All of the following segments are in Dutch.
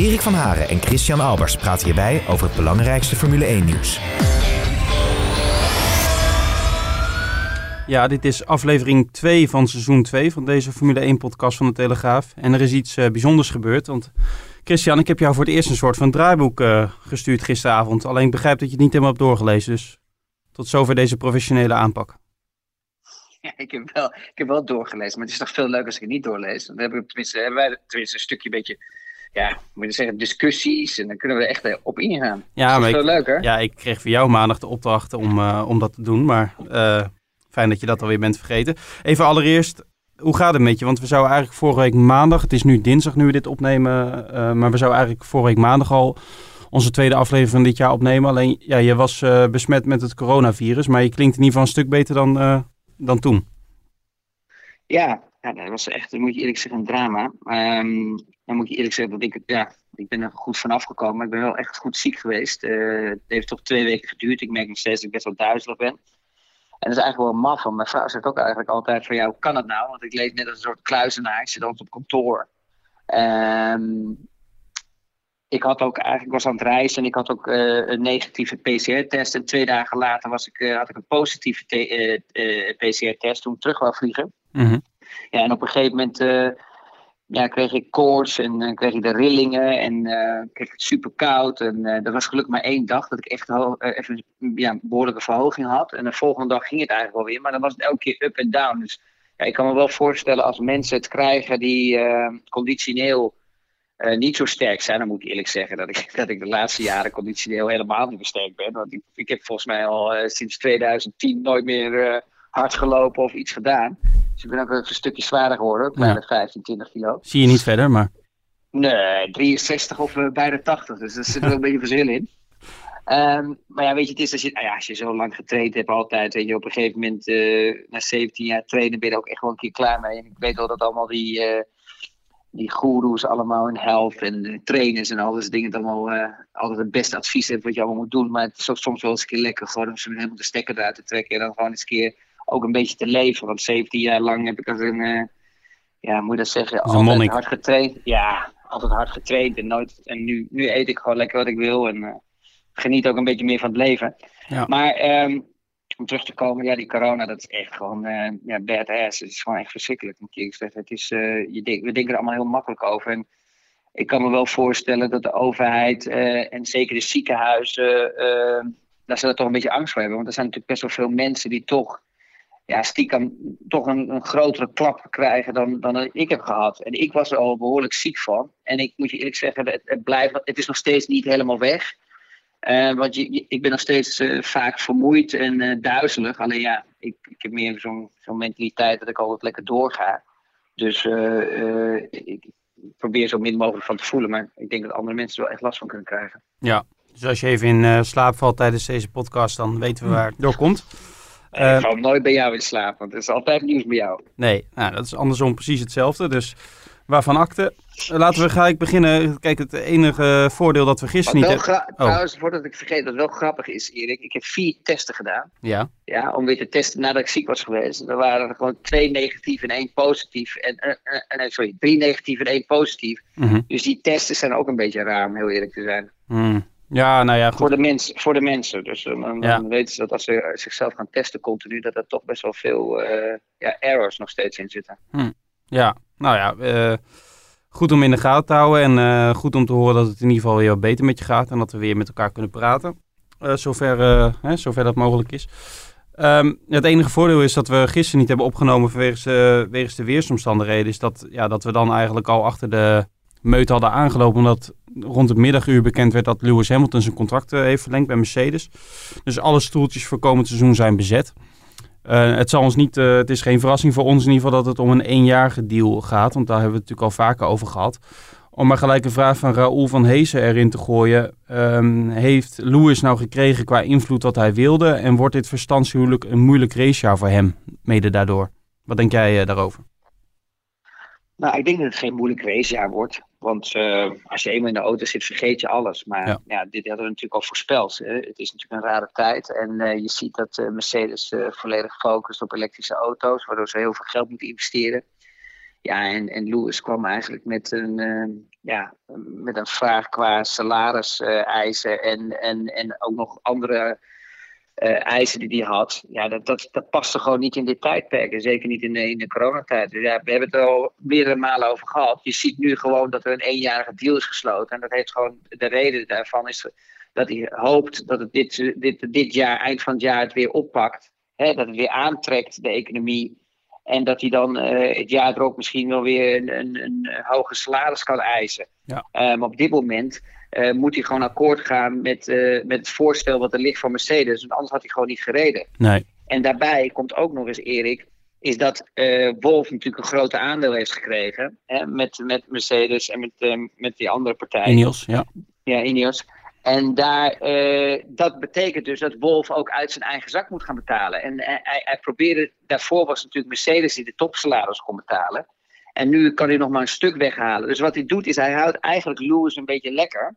Erik van Haren en Christian Albers praten hierbij over het belangrijkste Formule 1-nieuws. Ja, dit is aflevering 2 van seizoen 2 van deze Formule 1-podcast van De Telegraaf. En er is iets uh, bijzonders gebeurd, want Christian, ik heb jou voor het eerst een soort van draaiboek uh, gestuurd gisteravond. Alleen ik begrijp dat je het niet helemaal hebt doorgelezen, dus tot zover deze professionele aanpak. Ja, ik heb, wel, ik heb wel doorgelezen, maar het is toch veel leuker als ik het niet doorlees. Dan hebben we tenminste, hebben wij tenminste een stukje beetje, ja, moet je zeggen, discussies. En dan kunnen we echt op ingaan. Ja, dat is ik, leuker. Ja, ik kreeg voor jou maandag de opdracht om, uh, om dat te doen, maar uh, fijn dat je dat alweer bent vergeten. Even allereerst, hoe gaat het met je? Want we zouden eigenlijk vorige week maandag, het is nu dinsdag nu we dit opnemen, uh, maar we zouden eigenlijk vorige week maandag al onze tweede aflevering van dit jaar opnemen. Alleen, ja, je was besmet met het coronavirus, maar je klinkt in ieder geval een stuk beter dan, dan toen. Ja, ja, dat was echt, moet je eerlijk zeggen, een drama. Um, dan moet je eerlijk zeggen dat ik, ja, ik ben er goed vanaf gekomen, maar ik ben wel echt goed ziek geweest. Uh, het heeft toch twee weken geduurd. Ik merk nog steeds dat ik best wel duizelig ben. En dat is eigenlijk wel maf, mijn vrouw zegt ook eigenlijk altijd van, ja, hoe kan het nou? Want ik leef net als een soort kluizenaar, ik zit altijd op kantoor. Um, ik had ook eigenlijk was aan het reizen en ik had ook uh, een negatieve PCR-test. En twee dagen later was ik, uh, had ik een positieve PCR-test toen ik terug wou vliegen. Mm. Ja, en op een gegeven moment ja, kreeg ik koorts en kreeg ik de rillingen en kreeg ik het super koud. En dat was gelukkig maar één dag dat ik echt even ja, een behoorlijke verhoging had. En de volgende dag ging het eigenlijk wel weer, maar dan was het elke keer up en down. Dus ja, ik kan me wel voorstellen als mensen het krijgen die conditioneel uh, niet zo sterk zijn. Dan moet ik eerlijk zeggen dat ik, dat ik de laatste jaren conditioneel helemaal niet meer sterk ben. Want ik, ik heb volgens mij al uh, sinds 2010 nooit meer uh, hard gelopen of iets gedaan. Dus ik ben ook een stukje zwaarder geworden, bijna ja. 15, 20 kilo. Zie je niet verder, maar... Nee, 63 of bijna 80, dus daar zit wel een beetje verschil in. Um, maar ja, weet je, het is als je, nou ja, als je zo lang getraind hebt altijd, weet je, op een gegeven moment, na 17 jaar trainen, ben je er ook echt wel een keer klaar mee. En ik weet wel dat allemaal die die goeroes allemaal in health en trainers en al dat dingen allemaal uh, altijd het beste advies hebben wat je allemaal moet doen. Maar het is ook soms wel eens een keer lekker gewoon om ze helemaal de stekker eruit te trekken en dan gewoon eens een keer ook een beetje te leven. Want 17 jaar lang heb ik als een, uh, ja, moet je dat zeggen, altijd monnik. hard getraind. Ja, altijd hard getraind en nooit. En nu, nu eet ik gewoon lekker wat ik wil en uh, geniet ook een beetje meer van het leven. Ja. Maar um, om terug te komen, ja, die corona, dat is echt gewoon uh, ja, badass. Het is gewoon echt verschrikkelijk, moet ik zeggen. Het is, uh, je denk, we denken er allemaal heel makkelijk over. En ik kan me wel voorstellen dat de overheid uh, en zeker de ziekenhuizen, daar ze er toch een beetje angst voor hebben. Want er zijn natuurlijk best wel veel mensen die toch, ja, stiekem toch een, een grotere klap krijgen dan, dan ik heb gehad. En ik was er al behoorlijk ziek van. En ik moet je eerlijk zeggen, het, het, blijft, het is nog steeds niet helemaal weg. Uh, want je, je, ik ben nog steeds uh, vaak vermoeid en uh, duizelig. Alleen ja, ik, ik heb meer zo'n zo'n mentaliteit dat ik altijd lekker doorga. Dus ik probeer zo min mogelijk van te voelen. Maar ik denk dat andere mensen er wel echt last van kunnen krijgen. Ja, dus als je even in slaap valt tijdens deze podcast, dan weten we waar het door komt. Uh, ik val nooit bij jou in slaap, want er is altijd nieuws bij jou. Nee, nou, dat is andersom precies hetzelfde. Dus waarvan akte. Laten we gelijk beginnen. Kijk, het enige voordeel dat we gisteren niet hebben... gra- Trouwens, voordat ik vergeet, dat wel grappig is, Erik. Ik heb vier testen gedaan. Ja. Ja, om weer te testen nadat ik ziek was geweest. Er waren er gewoon twee negatief en één positief. En, en, en sorry, drie negatief en één positief. Mhm. Dus die testen zijn ook een beetje raar, om heel eerlijk te zijn. Hmm. Ja, nou ja, goed. Voor de, mens, voor de mensen. Dus uh, dan, Ja. weten ze dat als ze zichzelf gaan testen continu, dat er toch best wel veel eh, ja, errors nog steeds in zitten. Ja, nou ja, eh, goed om in de gaten te houden en eh, goed om te horen dat het in ieder geval weer wat beter met je gaat en dat we weer met elkaar kunnen praten, Eh, zover, eh, hè, zover dat mogelijk is. Ehm, het enige voordeel is dat we gisteren niet hebben opgenomen de- wegens de weersomstandigheden, is dat, ja, dat we dan eigenlijk al achter de meut hadden aangelopen, omdat rond het middaguur bekend werd dat Lewis Hamilton zijn contract eh, heeft verlengd bij Mercedes. Dus alle stoeltjes voor komend seizoen zijn bezet. Eh, het, zal ons niet, eh, het is geen verrassing voor ons in ieder geval dat het om een eenjarige deal gaat. Want daar hebben we het natuurlijk al vaker over gehad. Om maar gelijk een vraag van Raoul van Heesen erin te gooien. Ehm, heeft Lewis nou gekregen qua invloed wat hij wilde? En wordt dit verstandshuwelijk een moeilijk racejaar voor hem, mede daardoor? Wat denk jij daarover? Nou, ik denk dat het geen moeilijk racejaar wordt. Want uh, als je eenmaal in de auto zit, vergeet je alles. Maar ja, ja dit hadden we natuurlijk al voorspeld. Hè. Het is natuurlijk een rare tijd. En uh, je ziet dat uh, Mercedes volledig focust op elektrische auto's, waardoor ze heel veel geld moeten investeren. Ja, en, en Lewis kwam eigenlijk met een, ja, met een vraag qua salariseisen en, en, en ook nog andere uh, eisen die hij had, ja, dat, dat, dat paste gewoon niet in dit tijdperk. En zeker niet in de, in de coronatijd. Dus ja, we hebben het er al meerdere malen over gehad. Je ziet nu gewoon dat er een eenjarige deal is gesloten. En dat heeft gewoon, de reden daarvan is dat hij hoopt dat het dit, dit, dit jaar, eind van het jaar, het weer oppakt. Hè, dat het weer aantrekt, de economie. En dat hij dan uh, het jaar erop misschien wel weer een, een, een hoger salaris kan eisen. Ja. Maar op dit moment uh, moet hij gewoon akkoord gaan met, uh, met het voorstel wat er ligt van Mercedes. Want anders had hij gewoon niet gereden. Nee. En daarbij komt ook nog eens, Erik, is dat uh, Wolf natuurlijk een grote aandeel heeft gekregen. Hè, met, met Mercedes en met, met die andere partijen. Ineos, ja. Ja, Ineos. En daar, dat betekent dus dat Wolf ook uit zijn eigen zak moet gaan betalen. En hij, hij probeerde, daarvoor was natuurlijk Mercedes die de topsalaris kon betalen. En nu kan hij nog maar een stuk weghalen. Dus wat hij doet is hij houdt eigenlijk Lewis een beetje lekker.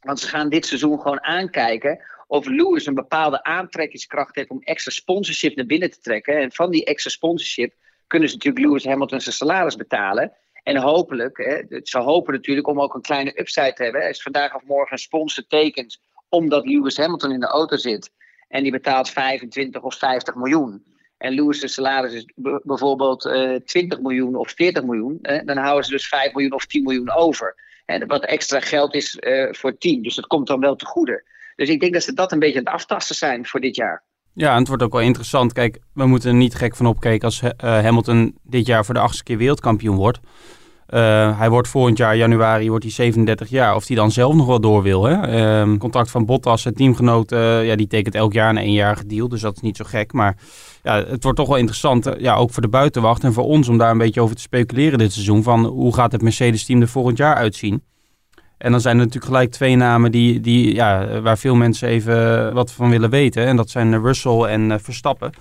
Want ze gaan dit seizoen gewoon aankijken of Lewis een bepaalde aantrekkingskracht heeft om extra sponsorship naar binnen te trekken. En van die extra sponsorship kunnen ze natuurlijk Lewis Hamilton zijn salaris betalen. En hopelijk, hè, ze hopen natuurlijk om ook een kleine upside te hebben. Als vandaag of morgen een sponsor tekent omdat Lewis Hamilton in de auto zit. En die betaalt 25 of 50 miljoen en Lewis' salaris is bijvoorbeeld uh, eh, 20 miljoen of 40 miljoen, dan houden ze dus 5 miljoen of 10 miljoen over. En wat extra geld is uh, voor het team. Dus dat komt dan wel te goede. Dus ik denk dat ze dat een beetje aan het aftasten zijn voor dit jaar. Ja, en het wordt ook wel interessant. Kijk, we moeten er niet gek van opkijken als uh, Hamilton dit jaar voor de achtste keer wereldkampioen wordt. Uh, hij wordt volgend jaar, januari, wordt hij 37 jaar. Of hij dan zelf nog wel door wil. Hè? Uh, contract van Bottas, zijn teamgenoot, uh, ja, die tekent elk jaar een eenjarige deal. Dus dat is niet zo gek. Maar ja, het wordt toch wel interessant, eh, ja, ook voor de buitenwacht en voor ons, om daar een beetje over te speculeren dit seizoen. Van hoe gaat het Mercedes-team er volgend jaar uitzien? En dan zijn er natuurlijk gelijk twee namen die, die, ja, waar veel mensen even wat van willen weten. En dat zijn Russell en Verstappen.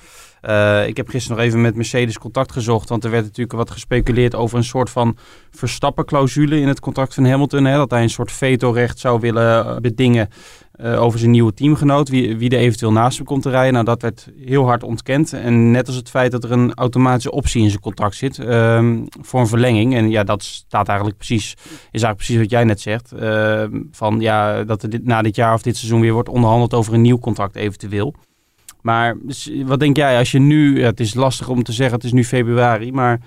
Uh, ik heb gisteren nog even met Mercedes contact gezocht. Want er werd natuurlijk wat gespeculeerd over een soort van Verstappen-clausule in het contract van Hamilton. Hè, dat hij een soort vetorecht zou willen eh, bedingen uh, over zijn nieuwe teamgenoot. Wie, wie er eventueel naast hem komt te rijden. Nou, dat werd heel hard ontkend. En net als het feit dat er een automatische optie in zijn contract zit uh, voor een verlenging. En ja, dat staat eigenlijk precies, is eigenlijk precies wat jij net zegt. Uh, van ja, dat er na dit jaar of dit seizoen weer wordt onderhandeld over een nieuw contract eventueel. Maar wat denk jij als je nu, het is lastig om te zeggen, het is nu februari, maar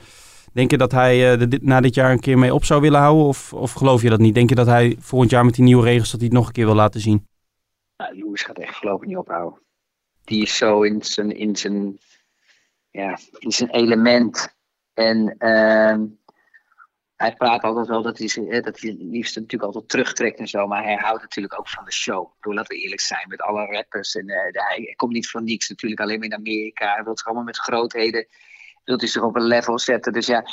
denk je dat hij uh, na dit jaar een keer mee op zou willen houden? Of, of geloof je dat niet? Denk je dat hij volgend jaar met die nieuwe regels dat hij het nog een keer wil laten zien? Nou, Lewis gaat echt voorlopig niet ophouden. Die is zo in zijn, in zijn, ja, in zijn element. En uh, hij praat altijd wel dat hij, dat hij liefst natuurlijk altijd terugtrekt en zo. Maar hij houdt natuurlijk ook van de show. Doe laten we eerlijk zijn met alle rappers. En, uh, hij komt niet van niks natuurlijk alleen maar in Amerika. Hij wil zich allemaal met grootheden. Wil hij zich op een level zetten. Dus ja,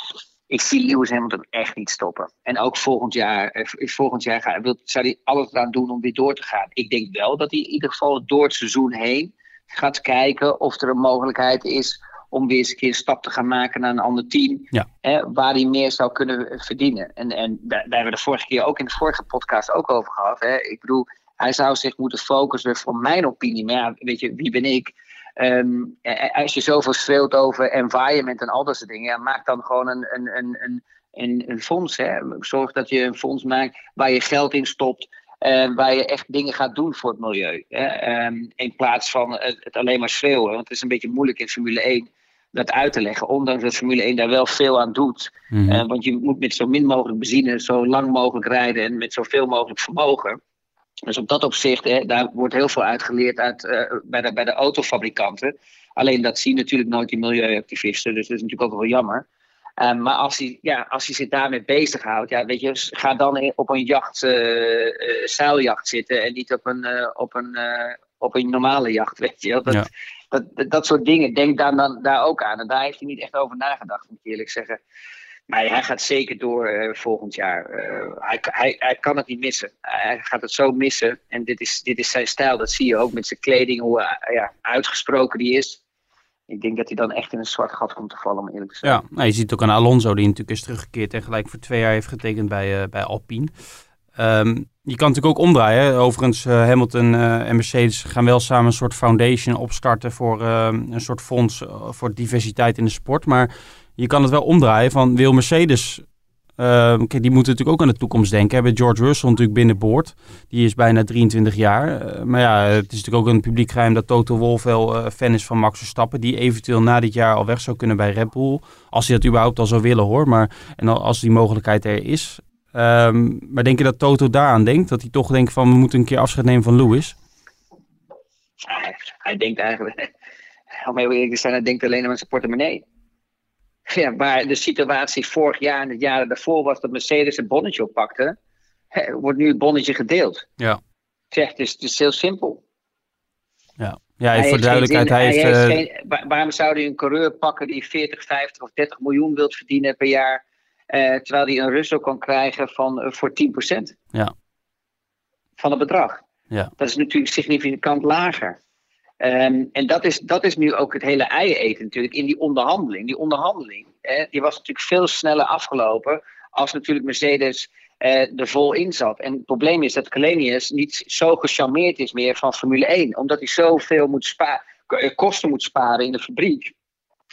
ik zie Lewis Hamilton echt niet stoppen. En ook volgend jaar, eh, volgend jaar wil, zou hij alles eraan doen om weer door te gaan. Ik denk wel dat hij in ieder geval door het seizoen heen gaat kijken of er een mogelijkheid is om weer eens een keer een stap te gaan maken naar een ander team. Hè, waar hij meer zou kunnen verdienen. En, en daar, daar, hebben we de vorige keer ook in de vorige podcast ook over gehad. Hè. Ik bedoel, hij zou zich moeten focussen, voor mijn opinie. Maar ja, weet je, wie ben ik? Um, als je zoveel schreeuwt over environment en al dat soort dingen, ja, maak dan gewoon een, een, een, een, een, een fonds. Hè. Zorg dat je een fonds maakt waar je geld in stopt. Uh, waar je echt dingen gaat doen voor het milieu. Hè? Um, in plaats van het, het, alleen maar schreeuwen. Want het is een beetje moeilijk in Formule 1 dat uit te leggen. Ondanks dat Formule 1 daar wel veel aan doet. Mm -hmm. uh, want je moet met zo min mogelijk benzine zo lang mogelijk rijden en met zoveel mogelijk vermogen. Dus op dat opzicht, hè, daar wordt heel veel uitgeleerd uit, uh, bij, de, bij de autofabrikanten. Alleen dat zien natuurlijk nooit die milieuactivisten, dus dat is natuurlijk ook wel jammer. Uh, maar als hij, ja, als hij zich daarmee bezighoudt, ja, weet je, ga dan op een jacht, zeiljacht zitten en niet op een, op een, op een normale jacht, weet je. Dat, ja dat, dat, soort dingen, denk daar, dan, daar ook aan. En daar heeft hij niet echt over nagedacht, moet ik eerlijk zeggen. Maar hij gaat zeker door uh, volgend jaar. Uh, hij, hij, hij kan het niet missen. Hij gaat het zo missen. En dit is, dit is zijn stijl. Dat zie je ook met zijn kleding, hoe uh, ja, uitgesproken die is. Ik denk dat hij dan echt in een zwart gat komt te vallen, om eerlijk te zijn. Ja, nou, je ziet ook aan Alonso, die natuurlijk is teruggekeerd en gelijk voor twee jaar heeft getekend bij, bij Alpine. Um, je kan natuurlijk ook omdraaien. Overigens, uh, Hamilton uh, en Mercedes gaan wel samen een soort foundation opstarten voor uh, een soort fonds voor diversiteit in de sport. Maar je kan het wel omdraaien van wil Mercedes. Ehm, kijk, die moeten natuurlijk ook aan de toekomst denken. Hebben George Russell natuurlijk binnenboord. Die is bijna 23 jaar. Eh, maar ja, het is natuurlijk ook een publiek geheim dat Toto Wolff wel fan is van Max Verstappen. Die eventueel na dit jaar al weg zou kunnen bij Red Bull. Als hij dat überhaupt al zou willen hoor. Maar en als die mogelijkheid er is. Um, maar denk je dat Toto daaraan denkt? Dat hij toch denkt van we moeten een keer afscheid nemen van Lewis? Hij, hij denkt eigenlijk, om heel eerlijk te zijn, hij denkt alleen aan zijn portemonnee. Ja, maar de situatie vorig jaar en het jaar daarvoor was dat Mercedes een bonnetje oppakte, wordt nu het bonnetje gedeeld. Ja. Zeg, het is, het is heel simpel. Ja, ja voor de duidelijkheid, hij heeft... Hij heeft uh... geen, waarom zou hij een coureur pakken die 40, 50 of 30 miljoen wilt verdienen per jaar, terwijl hij een Russell kan krijgen van, uh, voor 10% ja. van het bedrag? Ja. Dat is natuurlijk significant lager. Um, en dat is, dat is nu ook het hele ei eten natuurlijk in die onderhandeling. Die onderhandeling eh, die was natuurlijk veel sneller afgelopen als natuurlijk Mercedes eh, er vol in zat. En het probleem is dat Kalenius niet zo gecharmeerd is meer van Formule 1. Omdat hij zoveel moet spa kosten moet sparen in de fabriek.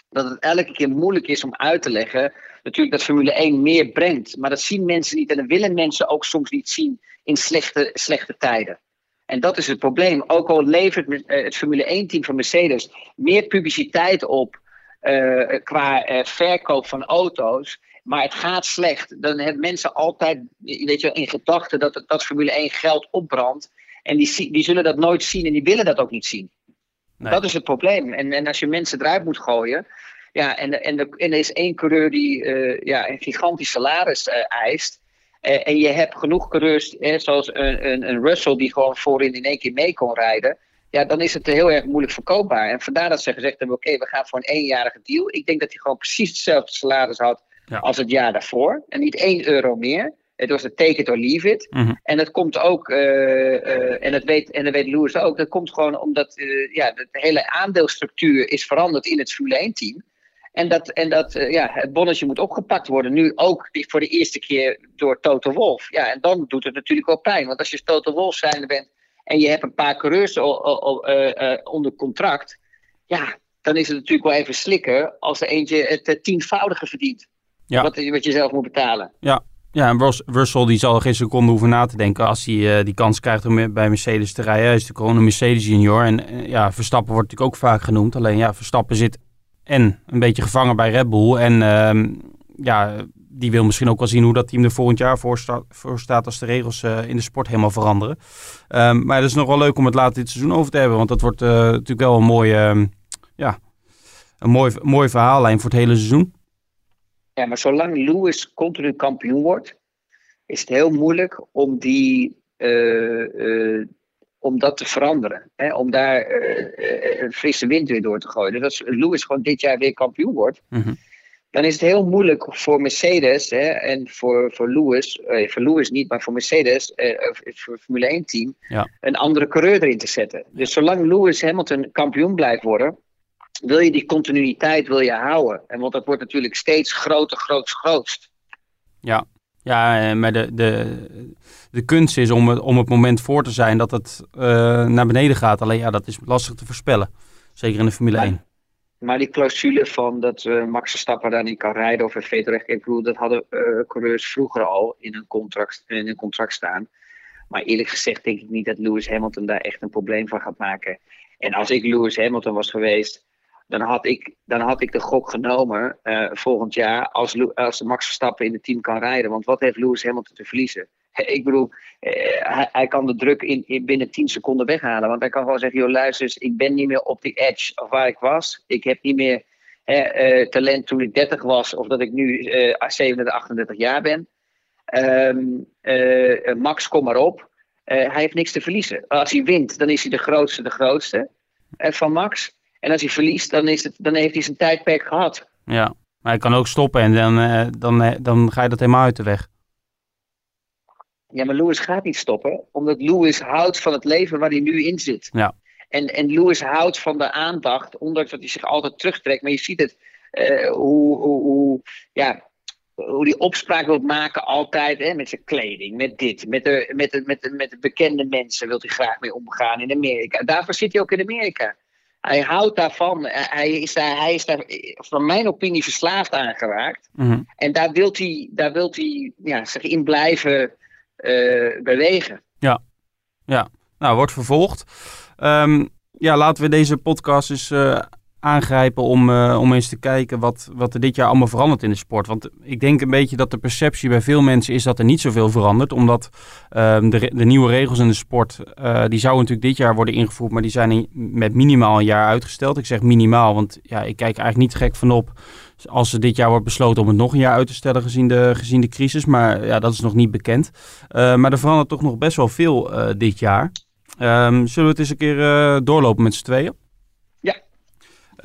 Dat het elke keer moeilijk is om uit te leggen natuurlijk dat Formule 1 meer brengt. Maar dat zien mensen niet en dat willen mensen ook soms niet zien in slechte, slechte tijden. En dat is het probleem. Ook al levert het Formule 1-team van Mercedes meer publiciteit op uh, qua uh, verkoop van auto's. Maar het gaat slecht. Dan hebben mensen altijd weet je, in gedachten dat, dat Formule 1 geld opbrandt. En die, die zullen dat nooit zien en die willen dat ook niet zien. Nee. Dat is het probleem. En, en als je mensen eruit moet gooien. Ja, en, en, de, en er is één coureur die uh, ja, een gigantisch salaris eist. Uh, en je hebt genoeg coureurs, hè, zoals een, een, een, Russell, die gewoon voorin in één keer mee kon rijden. Ja, dan is het heel erg moeilijk verkoopbaar. En vandaar dat ze gezegd hebben: oké, okay, we gaan voor een eenjarige deal. Ik denk dat hij gewoon precies hetzelfde salaris had ja. als het jaar daarvoor. En niet één euro meer. Het was een take it or leave it. Mm -hmm. En dat komt ook, uh, uh, en, dat weet, en dat weet Lewis ook, dat komt gewoon omdat ja, de hele aandeelstructuur is veranderd in het Formule 1-team. En dat, en dat ja, het bonnetje moet opgepakt worden. Nu ook voor de eerste keer door Toto Wolf. Ja, en dan doet het natuurlijk wel pijn. Want als je Toto Wolf zijnde bent en je hebt een paar coureurs onder contract. Ja, dan is het natuurlijk wel even slikken als er eentje het tienvoudige verdient. Ja. Wat, wat je zelf moet betalen. Ja, ja, en Russell die zal geen seconde hoeven na te denken als hij uh, die kans krijgt om bij Mercedes te rijden. Hij is natuurlijk gewoon een Mercedes junior. En uh, ja, Verstappen wordt natuurlijk ook vaak genoemd. Alleen ja, Verstappen zit en een beetje gevangen bij Red Bull. En uh, ja, die wil misschien ook wel zien hoe dat team er volgend jaar voor, sta voor staat als de regels uh, in de sport helemaal veranderen. Um, maar het is nog wel leuk om het later dit seizoen over te hebben. Want dat wordt natuurlijk wel een mooie, ja, een mooi, mooi verhaallijn voor het hele seizoen. Ja, maar zolang Lewis continu kampioen wordt, is het heel moeilijk om die uh, om dat te veranderen. Hè? Om daar uh, een frisse wind weer door te gooien. Dus als Lewis gewoon dit jaar weer kampioen wordt, mm -hmm. dan is het heel moeilijk voor Mercedes hè, en voor, voor Lewis, eh, voor Lewis niet, maar voor Mercedes, eh, voor het Formule 1 team, ja. een andere coureur erin te zetten. Dus zolang Lewis Hamilton kampioen blijft worden, wil je die continuïteit wil je houden. En want dat wordt natuurlijk steeds groter, grootst, grootst. Ja, ja, maar de, de, de kunst is om het, om het moment voor te zijn dat het uh, naar beneden gaat. Alleen ja, dat is lastig te voorspellen. Zeker in de Formule maar, 1. Maar die clausule van dat uh, Max Verstappen daar niet kan rijden of een vetorecht, ik bedoel, dat hadden uh, coureurs vroeger al in een, contract, in een contract staan. Maar eerlijk gezegd denk ik niet dat Lewis Hamilton daar echt een probleem van gaat maken. En als ik Lewis Hamilton was geweest, dan had ik, dan had ik de gok genomen uh, volgend jaar als, als Max Verstappen in het team kan rijden. Want wat heeft Lewis Hamilton te verliezen? Ik bedoel, uh, hij, kan de druk in, in, binnen 10 seconden weghalen. Want hij kan gewoon zeggen, joh luister ik ben niet meer op die edge of waar ik was. Ik heb niet meer uh, talent toen ik 30 was of dat ik nu 37, 38 jaar ben. Um, Max, kom maar op. hij heeft niks te verliezen. Als hij wint, dan is hij de grootste, de grootste van Max. En als hij verliest, dan, is het, dan heeft hij zijn tijdperk gehad. Ja. Maar hij kan ook stoppen en dan, uh, dan, uh, dan ga je dat helemaal uit de weg. Ja, maar Lewis gaat niet stoppen, omdat Lewis houdt van het leven waar hij nu in zit. Ja. En, en Lewis houdt van de aandacht, ondanks dat hij zich altijd terugtrekt. Maar je ziet het, uh, hoe, hoe, hoe, ja, hoe die opspraak wil maken altijd hè, met zijn kleding, met dit, met de, met, de, met, de, met de bekende mensen wil hij graag mee omgaan in Amerika. Daarvoor zit hij ook in Amerika. Hij houdt daarvan. Hij is daar, hij is daar van mijn opinie verslaafd aan geraakt. Mm -hmm. En daar wil hij, daar wil hij ja, zich in blijven uh, bewegen. Ja, ja. nou wordt vervolgd. Um, ja, laten we deze podcast eens uh, aangrijpen om, uh, om eens te kijken wat, wat er dit jaar allemaal verandert in de sport. Want ik denk een beetje dat de perceptie bij veel mensen is dat er niet zoveel verandert. Omdat uh, de, de, nieuwe regels in de sport, uh, die zouden natuurlijk dit jaar worden ingevoerd, maar die zijn met minimaal een jaar uitgesteld. Ik zeg minimaal, want ja, ik kijk eigenlijk niet gek van op als er dit jaar wordt besloten om het nog een jaar uit te stellen gezien de, gezien de crisis. Maar ja, dat is nog niet bekend. maar er verandert toch nog best wel veel dit jaar. Um, zullen we het eens een keer doorlopen met z'n tweeën?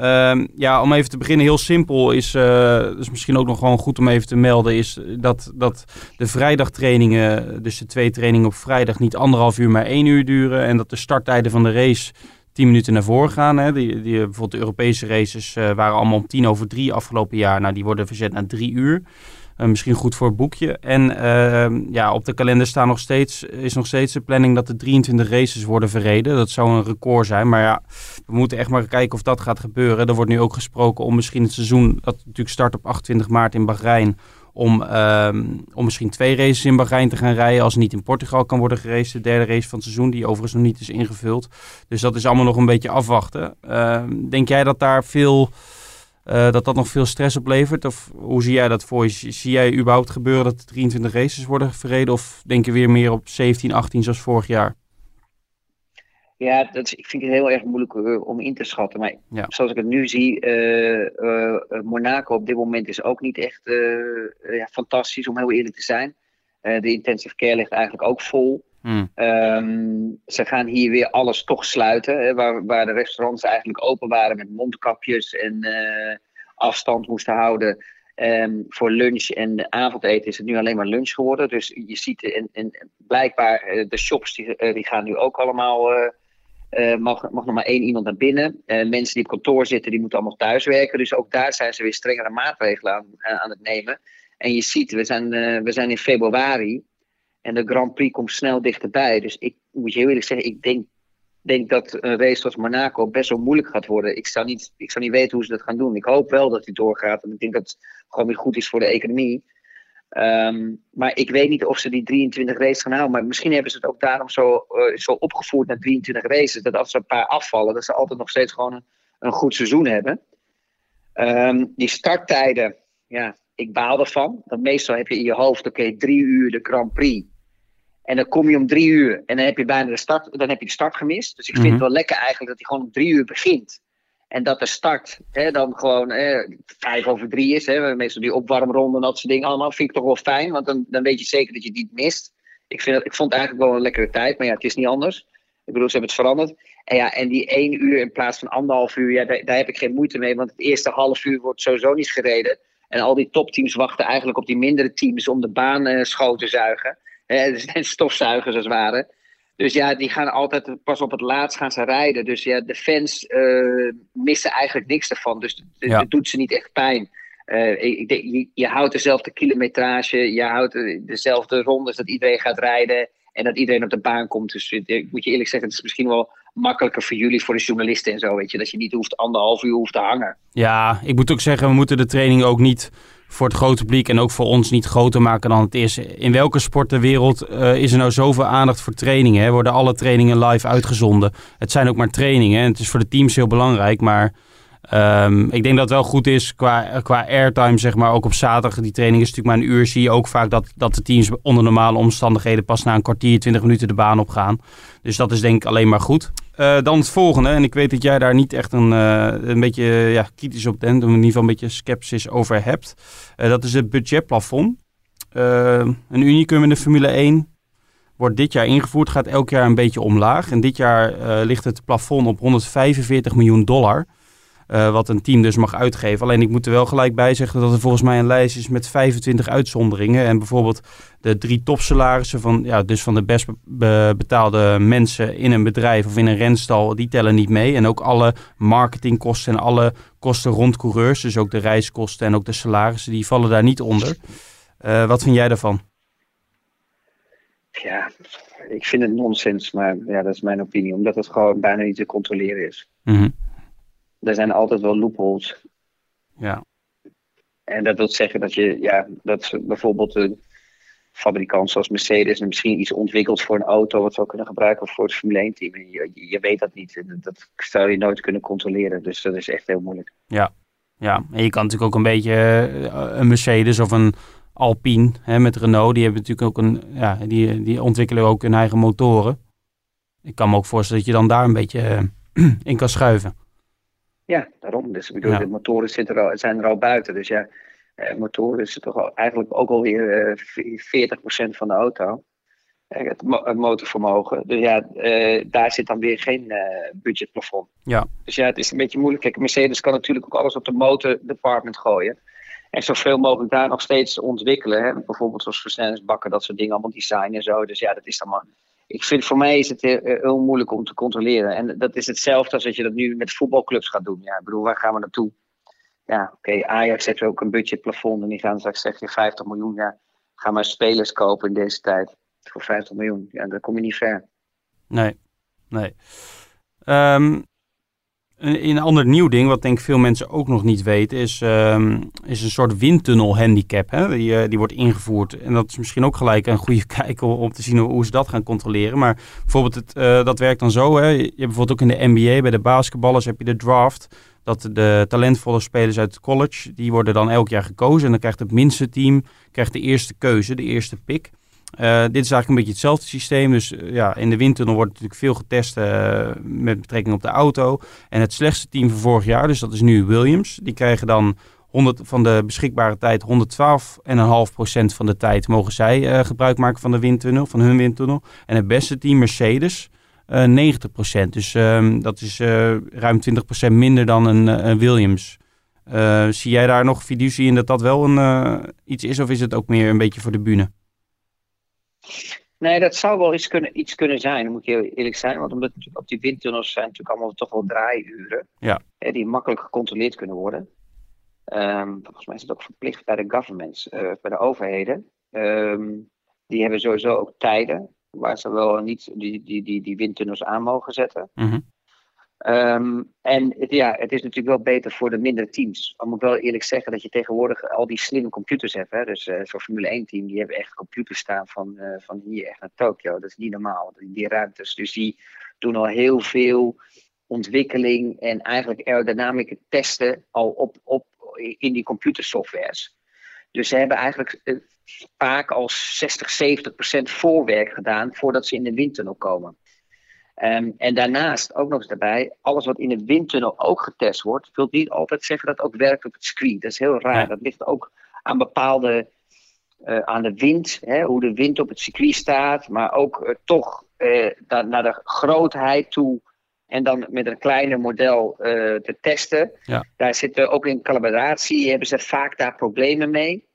Um, ja, om even te beginnen, heel simpel is, uh, is misschien ook nog gewoon goed om even te melden, is dat, dat de vrijdagtrainingen, dus de twee trainingen op vrijdag, niet anderhalf uur, maar één uur duren. En dat de starttijden van de race tien minuten naar voren gaan. Hè. Die, die, bijvoorbeeld de Europese races uh, waren allemaal om tien over drie afgelopen jaar. Nou, die worden verzet naar drie uur. Uh, misschien goed voor het boekje. En uh, ja, op de kalender staan nog steeds, is nog steeds de planning dat er 23 races worden verreden. Dat zou een record zijn. Maar ja, we moeten echt maar kijken of dat gaat gebeuren. Er wordt nu ook gesproken om misschien het seizoen, dat natuurlijk start op 28 maart in Bahrein. Om, uh, om misschien twee races in Bahrein te gaan rijden. Als niet in Portugal kan worden geraced. De derde race van het seizoen, die overigens nog niet is ingevuld. Dus dat is allemaal nog een beetje afwachten. Ehm, denk jij dat daar veel. Uh, dat dat nog veel stress oplevert? Of hoe zie jij dat voor je? Zie jij überhaupt gebeuren dat er 23 races worden verreden? Of denk je weer meer op 17, 18 zoals vorig jaar? Ja, dat is, ik vind het heel erg moeilijk om in te schatten. Maar ja. zoals ik het nu zie, uh, Monaco op dit moment is ook niet echt ja, fantastisch, om heel eerlijk te zijn. de intensive care ligt eigenlijk ook vol. Um, ze gaan hier weer alles toch sluiten. Hè, waar, waar de restaurants eigenlijk open waren met mondkapjes en uh, afstand moesten houden. Um, voor lunch en avondeten is het nu alleen maar lunch geworden. Dus je ziet, en, blijkbaar uh, de shops die, uh, die gaan nu ook allemaal. mag, mag nog maar één iemand naar binnen. mensen die op kantoor zitten, die moeten allemaal thuiswerken. Dus ook daar zijn ze weer strengere maatregelen aan, aan het nemen. En je ziet, we zijn, we zijn in februari. En de Grand Prix komt snel dichterbij. Dus ik moet je heel eerlijk zeggen, ik denk, denk dat een race zoals Monaco best wel moeilijk gaat worden. Ik zou, niet, ik zou niet weten hoe ze dat gaan doen. Ik hoop wel dat hij doorgaat. En ik denk dat het gewoon weer goed is voor de economie. Um, maar ik weet niet of ze die 23 races gaan houden. Maar misschien hebben ze het ook daarom zo, uh, zo opgevoerd naar 23 races. Dat als er een paar afvallen, dat ze altijd nog steeds gewoon een, een goed seizoen hebben. Um, die starttijden, ja, ik baal ervan. Want meestal heb je in je hoofd, oké, drie uur de Grand Prix. En dan kom je om drie uur en dan heb je bijna de start, dan heb je de start gemist. Dus ik vind mm -hmm. het wel lekker eigenlijk dat hij gewoon om drie uur begint. En dat de start hè, dan gewoon eh, vijf over drie is. Hè, meestal die opwarmronde en dat soort dingen allemaal. Vind ik toch wel fijn, want dan, dan weet je zeker dat je het niet mist. Ik, vind dat, ik vond het eigenlijk wel een lekkere tijd, maar ja, het is niet anders. Ik bedoel, ze hebben het veranderd. En ja, en die één uur in plaats van anderhalf uur, ja, daar, daar heb ik geen moeite mee. Want het eerste half uur wordt sowieso niet gereden. En al die topteams wachten eigenlijk op die mindere teams om de baan uh, schoon te zuigen. Hè, zijn stofzuigers als het ware. Dus ja, die gaan altijd pas op het laatst gaan ze rijden. Dus ja, de fans uh, missen eigenlijk niks ervan. Dus het ja. doet ze niet echt pijn. Uh, ik, ik, je, je, houdt dezelfde kilometrage, je houdt dezelfde rondes dat iedereen gaat rijden en dat iedereen op de baan komt. Dus ik moet je eerlijk zeggen, het is misschien wel makkelijker voor jullie, voor de journalisten en zo, weet je, dat je niet hoeft anderhalf uur hoeft te hangen. Ja, ik moet ook zeggen, we moeten de training ook niet voor het grote publiek en ook voor ons niet groter maken dan het is. In welke sport ter wereld uh, is er nou zoveel aandacht voor trainingen? Hè? Worden alle trainingen live uitgezonden? Het zijn ook maar trainingen. Het is voor de teams heel belangrijk, maar um, ik denk dat het wel goed is qua, qua airtime, zeg maar. Ook op zaterdag, die training is natuurlijk maar een uur. Zie je ook vaak dat, dat de teams onder normale omstandigheden pas na een kwartier, twintig minuten de baan op gaan. Dus dat is denk ik alleen maar goed. Uh, dan het volgende, en ik weet dat jij daar niet echt een, uh, een beetje ja, kritisch op bent, in ieder geval een beetje sceptisch over hebt. Uh, dat is het budgetplafond. een unicum in de Formule 1 wordt dit jaar ingevoerd, gaat elk jaar een beetje omlaag. En dit jaar ligt het plafond op 145 miljoen dollar. Eh, wat een team dus mag uitgeven. Alleen ik moet er wel gelijk bij zeggen dat er volgens mij een lijst is met 25 uitzonderingen. En bijvoorbeeld de drie topsalarissen van, ja, dus van de best betaalde mensen in een bedrijf of in een renstal, die tellen niet mee. En ook alle marketingkosten en alle kosten rond coureurs, dus ook de reiskosten en ook de salarissen, die vallen daar niet onder. Uh, wat vind jij daarvan? Ja, ik vind het nonsens, maar ja, dat is mijn opinie. Omdat het gewoon bijna niet te controleren is. Mm Er zijn altijd wel loopholes. Ja. En dat wil zeggen dat je, ja, dat bijvoorbeeld een fabrikant zoals Mercedes misschien iets ontwikkelt voor een auto wat we kunnen gebruiken voor het Formule 1 team. Je, je weet dat niet. Dat zou je nooit kunnen controleren. Dus dat is echt heel moeilijk. Ja. Ja, en je kan natuurlijk ook een beetje eh, een Mercedes of een Alpine hè, met Renault, die hebben natuurlijk ook een, ja, die, die ontwikkelen ook hun eigen motoren. Ik kan me ook voorstellen dat je dan daar een beetje eh, in kan schuiven. Ja, daarom. Dus ik bedoel, de motoren zitten er al, zijn er al buiten. Dus ja, eh, motoren is toch al, eigenlijk ook alweer eh, 40% van de auto. Eh, het, het, motorvermogen. Dus ja, eh, daar zit dan weer geen budgetplafond. Ja. Dus ja, het is een beetje moeilijk. Kijk, Mercedes kan natuurlijk ook alles op de motordepartment gooien. En zoveel mogelijk daar nog steeds ontwikkelen. Hè? Bijvoorbeeld zoals versnellingsbakken, dat soort dingen, allemaal design en zo. Dus ja, dat is dan maar. Ik vind voor mij is het heel, moeilijk om te controleren. En dat is hetzelfde als dat je dat nu met voetbalclubs gaat doen. Ja, ik bedoel, waar gaan we naartoe? Ja, oké, Ajax heeft ook een budgetplafond en die gaan straks zeg je 50 miljoen. Ja, ga maar spelers kopen in deze tijd voor 50 miljoen. Ja, dan kom je niet ver. Nee, nee. Um, een, een ander nieuw ding, wat denk ik veel mensen ook nog niet weten, is, um, is een soort windtunnel handicap. Hè? Die, uh, die wordt ingevoerd. En dat is misschien ook gelijk een goede kijk om te zien hoe ze dat gaan controleren. Maar bijvoorbeeld, het, uh, dat werkt dan zo. Hè? Je hebt bijvoorbeeld ook in de NBA, bij de basketballers heb je de draft. Dat de talentvolle spelers uit het college, die worden dan elk jaar gekozen. En dan krijgt het minste team krijgt de eerste keuze, de eerste pick. Uh, dit is eigenlijk een beetje hetzelfde systeem. Dus uh, ja, in de windtunnel wordt natuurlijk veel getest uh, met betrekking op de auto. En het slechtste team van vorig jaar, dus dat is nu Williams. Die krijgen dan 100 van de beschikbare tijd, 112,5% van de tijd mogen zij gebruik maken van de windtunnel, van hun windtunnel. En het beste team Mercedes, 90%. Dus um, dat is ruim 20% minder dan een, een Williams. zie jij daar nog fiducie in dat dat wel een, iets is, of is het ook meer een beetje voor de bühne? Nee, dat zou wel iets kunnen, iets kunnen zijn, moet je eerlijk zijn. Want omdat op die windtunnels zijn natuurlijk allemaal toch wel draaiuren. Ja. Hè, die makkelijk gecontroleerd kunnen worden. Um, volgens mij is het ook verplicht bij de governments, uh, bij de overheden. Um, die hebben sowieso ook tijden waar ze wel niet die, die, die, die windtunnels aan mogen zetten. Mm -hmm. Um, en het, ja, het is natuurlijk wel beter voor de mindere teams. Dan moet ik wel eerlijk zeggen dat je tegenwoordig al die slimme computers hebt. Hè? Dus uh, zo'n Formule 1 team, die hebben echt computers staan van, uh, van hier echt naar Tokio. Dat is niet normaal, die, die ruimtes. Dus die doen al heel veel ontwikkeling en eigenlijk aerodynamische testen al op, op in die computersoftwares. Dus ze hebben eigenlijk uh, vaak al 60, 70 procent voorwerk gedaan voordat ze in de windtunnel komen. Um, en daarnaast ook nog eens daarbij, alles wat in de windtunnel ook getest wordt, wil niet altijd zeggen dat het ook werkt op het screen. Dat is heel raar. Ja. Dat ligt ook aan bepaalde, uh, aan de wind, hè, hoe de wind op het circuit staat, maar ook uh, toch uh, naar, naar de grootheid toe. En dan met een kleiner model te testen. Ja. Daar zitten ook in calibratie, hebben ze vaak daar problemen mee.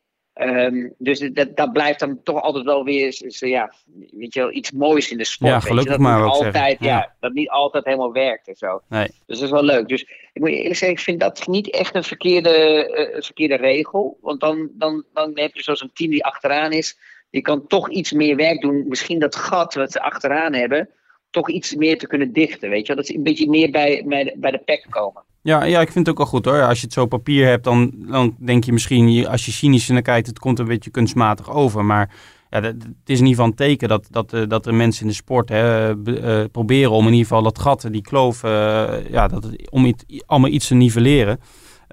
Um, dus dat, dat blijft dan toch altijd wel weer zo, ja, weet je wel, iets moois in de sport. Ja, gelukkig dat maar niet altijd, ja. ja. dat niet altijd helemaal werkt en zo. Nee. Dus dat is wel leuk. Dus ik moet je eerlijk zeggen, ik vind dat niet echt een verkeerde, uh, verkeerde regel. Want dan, dan, dan heb je zo'n team die achteraan is, die kan toch iets meer werk doen. Misschien dat gat wat ze achteraan hebben, toch iets meer te kunnen dichten. Weet je? Dat ze een beetje meer bij, bij, de, bij de pack komen. Ja, ja, ik vind het ook wel goed hoor. Als je het zo op papier hebt, dan, dan denk je misschien, als je cynisch naar kijkt, het komt een beetje kunstmatig over. Maar ja, het is in ieder geval een teken dat, dat, dat er mensen in de sport hè, uh, proberen om in ieder geval dat gat, die kloof, uh, ja, dat het, om het, allemaal iets te nivelleren.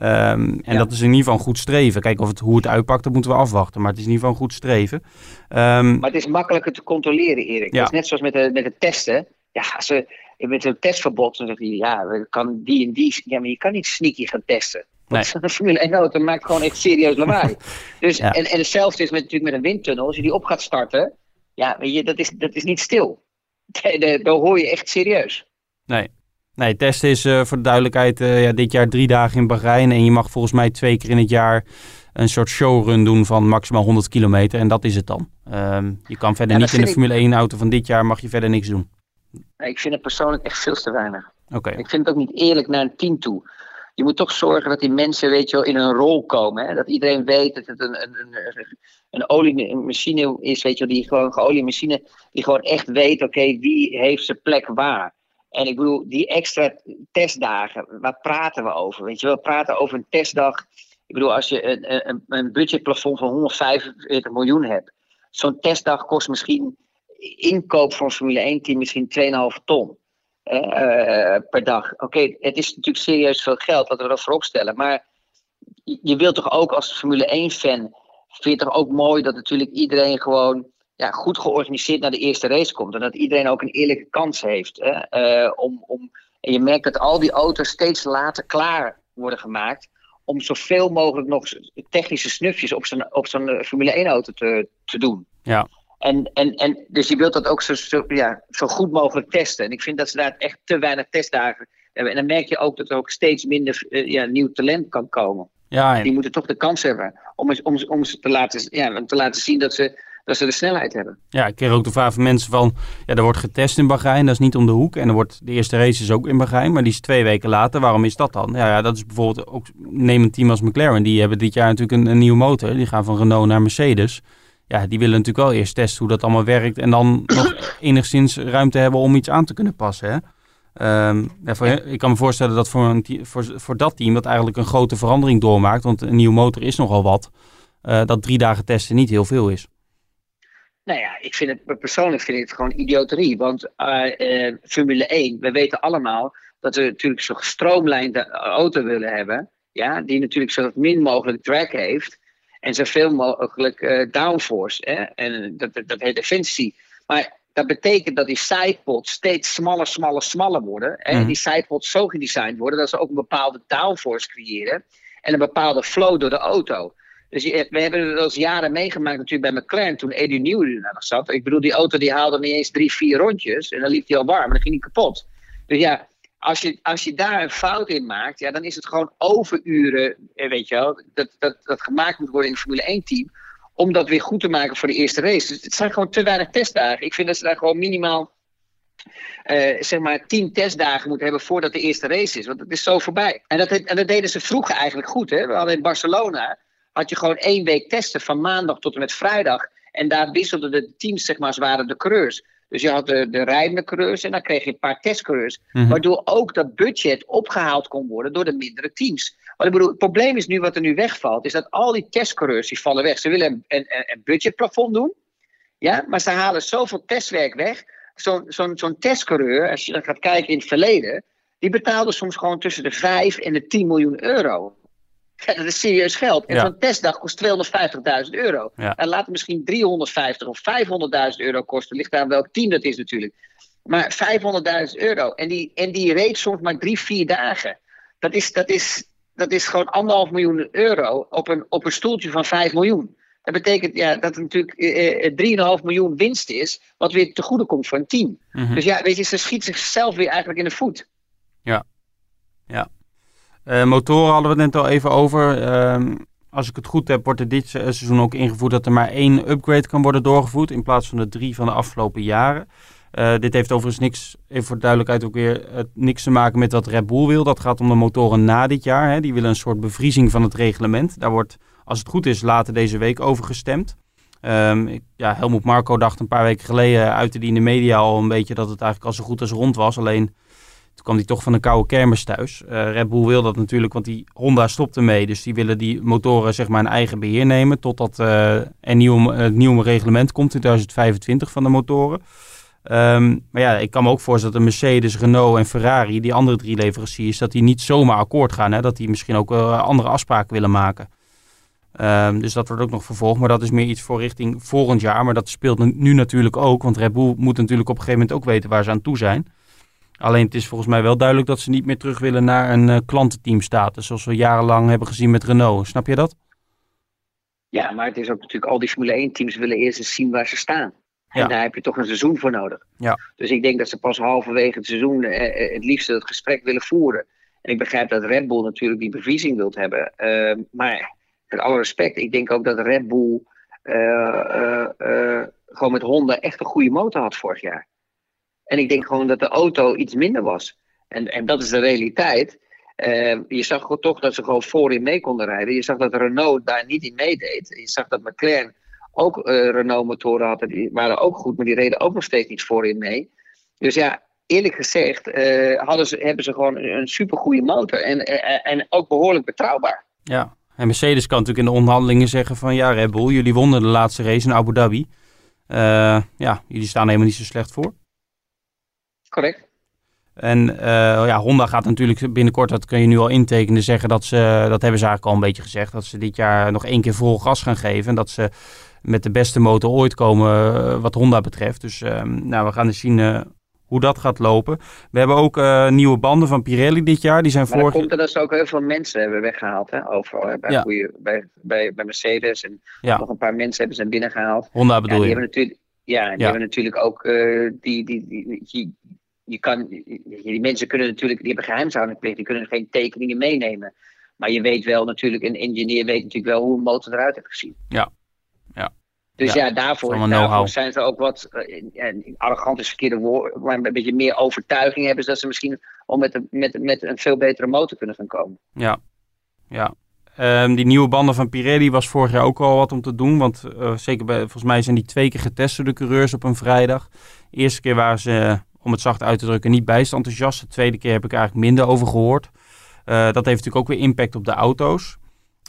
Um, en ja. dat is in ieder geval een goed streven. Kijk, of het, hoe het uitpakt, dat moeten we afwachten. Maar het is in ieder geval een goed streven. Um, maar het is makkelijker te controleren, Erik. Ja. Het is net zoals met de, met de testen. Ja, als ze met een testverbod, dan zegt hij, ja, kan die en die. Ja, maar je kan niet sneaky gaan testen. Nee. Een Formule 1 auto maakt gewoon echt serieus lawaai. dus, ja. en, en hetzelfde is met, natuurlijk met een windtunnel. Als je die op gaat starten, ja, weet je, dat is, dat is niet stil. Dan hoor je echt serieus. Nee. Nee, testen is uh, voor de duidelijkheid uh, ja, dit jaar drie dagen in Bahrein. En je mag volgens mij twee keer in het jaar een soort showrun doen van maximaal 100 kilometer. En dat is het dan. Uh, je kan verder niet in de Formule 1 auto van dit jaar mag je verder niks doen. Ik vind het persoonlijk echt veel te weinig. Oké. Ik vind het ook niet eerlijk naar een team toe. Je moet toch zorgen dat die mensen weet je wel, in een rol komen. Hè? Dat iedereen weet dat het een, een, een, een oliemachine is, weet je wel, die gewoon een machine die gewoon echt weet, oké, wie heeft zijn plek waar. En ik bedoel, die extra testdagen, waar praten we over? Weet je wel, we praten over een testdag. Ik bedoel, als je een, een, een budgetplafond van 145 miljoen hebt, zo'n testdag kost misschien inkoop van Formule 1 team misschien 2,5 ton. Uh, per dag. Oké, het is natuurlijk serieus veel geld, laten we dat voorop stellen. Maar je wilt toch ook als Formule 1-fan, vind je toch ook mooi dat natuurlijk iedereen gewoon ja, goed georganiseerd naar de eerste race komt. En dat iedereen ook een eerlijke kans heeft. Hè? Uh, om, om, en je merkt dat al die auto's steeds later klaar worden gemaakt. Om zoveel mogelijk nog technische snufjes op zo'n op zo'n Formule 1-auto te, te doen. Ja. En, en, en, dus je wilt dat ook zo, zo, ja, zo goed mogelijk testen. En ik vind dat ze daar echt te weinig testdagen hebben. En dan merk je ook dat er ook steeds minder uh, ja, nieuw talent kan komen. Ja, Die moeten toch de kans hebben om, om, om ze te laten, ja, te laten zien dat ze, dat ze de snelheid hebben. Ja, ik kreeg ook de vraag van mensen van... Ja, er wordt getest in Bahrein, dat is niet om de hoek. En er wordt, de eerste race is ook in Bahrein, maar die is twee weken later. Waarom is dat dan? Ja, ja dat is bijvoorbeeld ook... Neem een team als McLaren, die hebben dit jaar natuurlijk een, een nieuwe motor. Die gaan van Renault naar Mercedes ja, die willen natuurlijk wel eerst testen hoe dat allemaal werkt. En dan nog enigszins ruimte hebben om iets aan te kunnen passen. Hè? Um, ja, voor, ik kan me voorstellen dat voor, een, voor, voor dat team dat eigenlijk een grote verandering doormaakt. Want een nieuwe motor is nogal wat. Uh, dat drie dagen testen niet heel veel is. Nou ja, ik vind het persoonlijk vind ik het gewoon idioterie. Want uh, uh, Formule 1, we weten allemaal dat we natuurlijk zo'n gestroomlijnde auto willen hebben. Ja, die natuurlijk zo min mogelijk drag heeft. En zoveel mogelijk uh, downforce. Hè? En dat, dat, dat heet efficiency. Maar dat betekent dat die sidepods steeds smaller, smaller, smaller worden. Hè? En mhm. die sidepods zo gedesigned worden dat ze ook een bepaalde downforce creëren. En een bepaalde flow door de auto. Dus je, we hebben het al jaren meegemaakt natuurlijk bij McLaren toen Eddie Newey er nog zat. Ik bedoel, die auto die haalde niet eens drie, vier rondjes. En dan liep hij al warm en dan ging hij kapot. Dus ja, als je, als je daar een fout in maakt, ja, dan is het gewoon overuren, eh, weet je wel, dat, dat, dat gemaakt moet worden in een Formule 1-team, om dat weer goed te maken voor de eerste race. Dus het zijn gewoon te weinig testdagen. Ik vind dat ze daar gewoon minimaal, uh, zeg maar, tien testdagen moeten hebben voordat de eerste race is, want het is zo voorbij. En dat, en dat deden ze vroeger eigenlijk goed, hè. We hadden in Barcelona, had je gewoon één week testen, van maandag tot en met vrijdag, en daar wisselden de teams, zeg maar, waren de coureurs. Dus je had de, de rijdende coureurs en dan kreeg je een paar testcoureurs. Mm Waardoor ook dat budget opgehaald kon worden door de mindere teams. Maar ik bedoel, het probleem is nu wat er nu wegvalt, is dat al die testcoureurs die vallen weg. Ze willen een, een, een budgetplafond doen, ja, maar ze halen zoveel testwerk weg. Zo'n zo'n zo'n testcoureur, als je dan gaat kijken in het verleden, die betaalde soms gewoon tussen de 5 en de 10 miljoen euro. Ja, dat is serieus geld. En zo'n testdag kost 250.000 euro. En laat het misschien 350 of 500.000 euro kosten. Ligt aan welk team dat is natuurlijk. Maar 500.000 euro. En die, en die reed soms maar drie, vier dagen. Dat is, dat is, dat is gewoon anderhalf miljoen euro op een, op een stoeltje van 5 miljoen. Dat betekent ja, dat het natuurlijk eh, 3,5 eh, miljoen winst is, wat weer te goede komt voor een team. Mhm. Dus ja, weet je, ze schiet zichzelf weer eigenlijk in de voet. Ja, ja. Uh, motoren hadden we het net al even over. Uh, als ik het goed heb, wordt er dit seizoen ook ingevoerd dat er maar één upgrade kan worden doorgevoerd. In plaats van de drie van de afgelopen jaren. Uh, dit heeft overigens niks, even voor duidelijkheid ook weer, niks te maken met wat Red Bull wil. Dat gaat om de motoren na dit jaar. Hè. Die willen een soort bevriezing van het reglement. Daar wordt, als het goed is, later deze week over gestemd. Um, ja, Helmoet Marco dacht een paar weken geleden, uitte in de media al een beetje dat het eigenlijk al zo goed als rond was. Alleen toen kwam hij toch van een koude kermis thuis. Uh, Red Bull wil dat natuurlijk, want die Honda stopt ermee. Dus die willen die motoren zeg maar in eigen beheer nemen. Totdat uh, een nieuw, het nieuwe reglement komt in 2025 van de motoren. Um, maar ja, ik kan me ook voorstellen dat de Mercedes, Renault en Ferrari, die andere drie leveranciers, dat die niet zomaar akkoord gaan. Hè? Dat die misschien ook uh, andere afspraken willen maken. Um, dus dat wordt ook nog vervolgd. Maar dat is meer iets voor richting volgend jaar. Maar dat speelt nu natuurlijk ook. Want Red Bull moet natuurlijk op een gegeven moment ook weten waar ze aan toe zijn. Alleen het is volgens mij wel duidelijk dat ze niet meer terug willen naar een uh, klantenteamstatus. Zoals we jarenlang hebben gezien met Renault. Snap je dat? Ja, maar het is ook natuurlijk al die Formule 1 teams willen eerst eens zien waar ze staan. En Ja. daar heb je toch een seizoen voor nodig. Ja. Dus ik denk dat ze pas halverwege het seizoen eh, eh, het liefst het gesprek willen voeren. En ik begrijp dat Red Bull natuurlijk die bevriezing wilt hebben. Eh, maar met alle respect, ik denk ook dat Red Bull gewoon met Honda echt een goede motor had vorig jaar. En ik denk gewoon dat de auto iets minder was. En, en dat is de realiteit. Eh, je zag toch dat ze gewoon voorin mee konden rijden. Je zag dat Renault daar niet in meedeed. Je zag dat McLaren ook eh, Renault-motoren had. Die waren ook goed, maar die reden ook nog steeds niet voorin mee. Dus ja, eerlijk gezegd eh, hadden ze, hebben ze gewoon een, supergoeie motor. En, en, en ook behoorlijk betrouwbaar. Ja. En Mercedes kan natuurlijk in de onderhandelingen zeggen van ja, Red Bull, jullie wonnen de laatste race in Abu Dhabi. Eh, ja, jullie staan helemaal niet zo slecht voor. Correct. En eh, ja, Honda gaat natuurlijk binnenkort, dat kun je nu al intekenen, zeggen dat ze, dat hebben ze eigenlijk al een beetje gezegd, dat ze dit jaar nog één keer vol gas gaan geven. En dat ze met de beste motor ooit komen eh, wat Honda betreft. Dus eh, nou, we gaan eens zien eh, hoe dat gaat lopen. We hebben ook nieuwe banden van Pirelli dit jaar. Die zijn Maar vorig komt er dat ze ook heel veel mensen hebben weggehaald. Hè, overal. Hè, bij, Ja. bij, bij, bij Mercedes. En Ja. nog een paar mensen hebben ze binnengehaald. Honda Ja, bedoel die je. hebben natuurlijk, ja, die Ja. hebben natuurlijk ook. die, die, die, die, je kan, die mensen kunnen natuurlijk. Die hebben geheimhoudingsplicht. Die kunnen geen tekeningen meenemen. Maar je weet wel natuurlijk. Een engineer weet natuurlijk wel hoe een motor eruit heeft gezien. Ja. Ja. Dus Ja. ja, daarvoor, zijn ze ook wat. eh, en arrogant is verkeerde woord. Maar een beetje meer overtuiging hebben. Zodat ze misschien al met, een- met, met een veel betere motor kunnen gaan komen. Ja, ja. Ehm, die nieuwe banden van Pirelli was vorig jaar ook al wat om te doen. Want eh, zeker bij, volgens mij zijn die twee keer getest door de coureurs op een vrijdag. De eerste keer waren ze, om het zacht uit te drukken, niet bijst enthousiast. De tweede keer heb ik eigenlijk minder over gehoord. Eh, dat heeft natuurlijk ook weer impact op de auto's.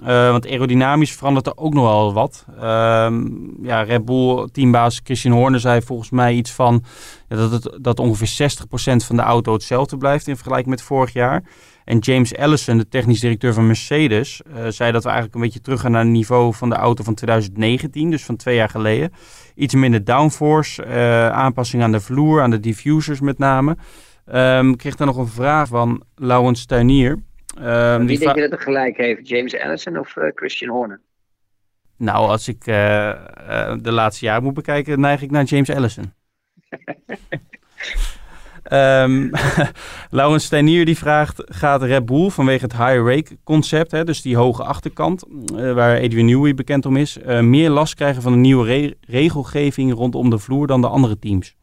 Eh, want aerodynamisch verandert er ook nog wel wat. Ehm, ja, Red Bull teambaas Christian Horner zei volgens mij iets van ja, dat, het, dat ongeveer 60% van de auto hetzelfde blijft in vergelijking met vorig jaar. En James Allison, de technisch directeur van Mercedes, eh, zei dat we eigenlijk een beetje terug gaan naar het niveau van de auto van 2019, dus van twee jaar geleden. Iets minder downforce, eh, aanpassing aan de vloer, aan de diffusers met name. Ehm, ik kreeg daar nog een vraag van Laurens Tuinier. Ehm, Wie denk je dat er gelijk heeft? James Allison of eh, Christian Horner? Nou, als ik de laatste jaren moet bekijken, neig ik naar James Allison. Ehm Laurens Steinier die vraagt, gaat Red Bull vanwege het high rake concept, hè, dus die hoge achterkant, eh, waar Adrian Newey bekend om is, eh, meer last krijgen van de nieuwe re- regelgeving rondom de vloer dan de andere teams?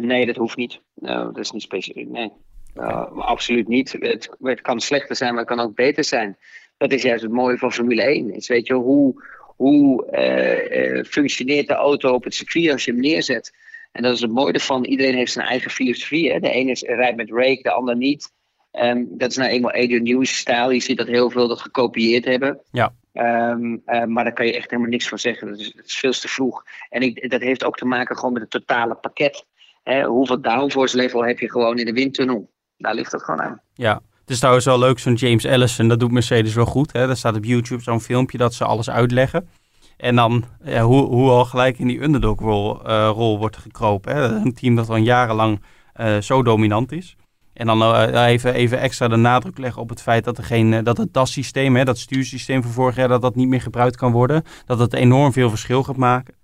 Nee, dat hoeft niet. Nou, dat is niet specifiek. Nee, Nou, absoluut niet. Het, het kan slechter zijn, maar het kan ook beter zijn. Dat is juist het mooie van Formule 1. Is, weet je, hoe hoe eh, functioneert de auto op het circuit als je hem neerzet? En dat is het mooie ervan. Iedereen heeft zijn eigen filosofie. Hè? De ene is, rijdt met rake, de ander niet. Ehm, dat is nou eenmaal Adrian Newey's stijl. Je ziet dat heel veel dat gekopieerd hebben. Ja. Ehm, eh, maar daar kan je echt helemaal niks van zeggen. Dat is, dat is veel te vroeg. En ik, dat heeft ook te maken gewoon met het totale pakket. Hè? Hoeveel downforce level heb je gewoon in de windtunnel? Daar ligt het gewoon aan. Ja, het is trouwens wel leuk, zo'n James Allison, dat doet Mercedes wel goed. Hè? Er staat op YouTube zo'n filmpje dat ze alles uitleggen. En dan hoe, hoe al gelijk in die underdog-rol eh, rol wordt gekropen. Hè? Een team dat al jarenlang eh, zo dominant is. En dan eh, even, even extra de nadruk leggen op het feit dat, er geen, dat het DAS-systeem, dat stuursysteem van vorig jaar, dat dat niet meer gebruikt kan worden. Dat het enorm veel verschil gaat maken.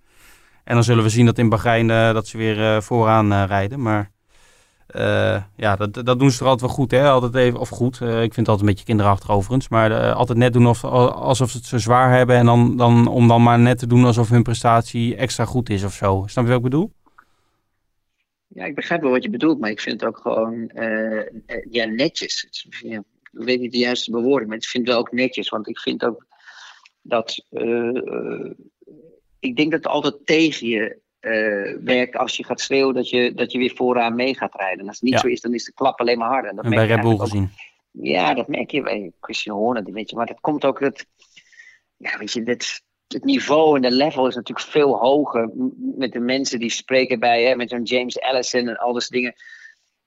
En dan zullen we zien dat in Bahrein dat ze weer vooraan rijden. Maar eh, ja, dat, dat doen ze er altijd wel goed. Hè? Altijd even, of goed, eh, ik vind het altijd een beetje kinderachtig overigens. Maar eh, altijd net doen of, alsof ze het zo zwaar hebben. En dan, dan, om dan maar net te doen alsof hun prestatie extra goed is of zo. Snap je wat ik bedoel? Ja, ik begrijp wel wat je bedoelt, maar ik vind het ook gewoon ja, netjes. Het ja, ik weet niet de juiste bewoording, maar ik vind het wel ook netjes. Want ik vind ook dat. ik denk dat het altijd tegen je werkt als je gaat schreeuwen dat je, dat je weer vooraan mee gaat rijden. En als het niet Ja. zo is, dan is de klap alleen maar harder. En dat En merk bij Red Bull gezien. Ja, dat merk je bij Christian Horner, weet je. Maar dat komt ook het, ja, weet je, dit, het niveau en de level is natuurlijk veel hoger met de mensen die spreken bij, hè, met zo'n James Allison en al dat soort dingen.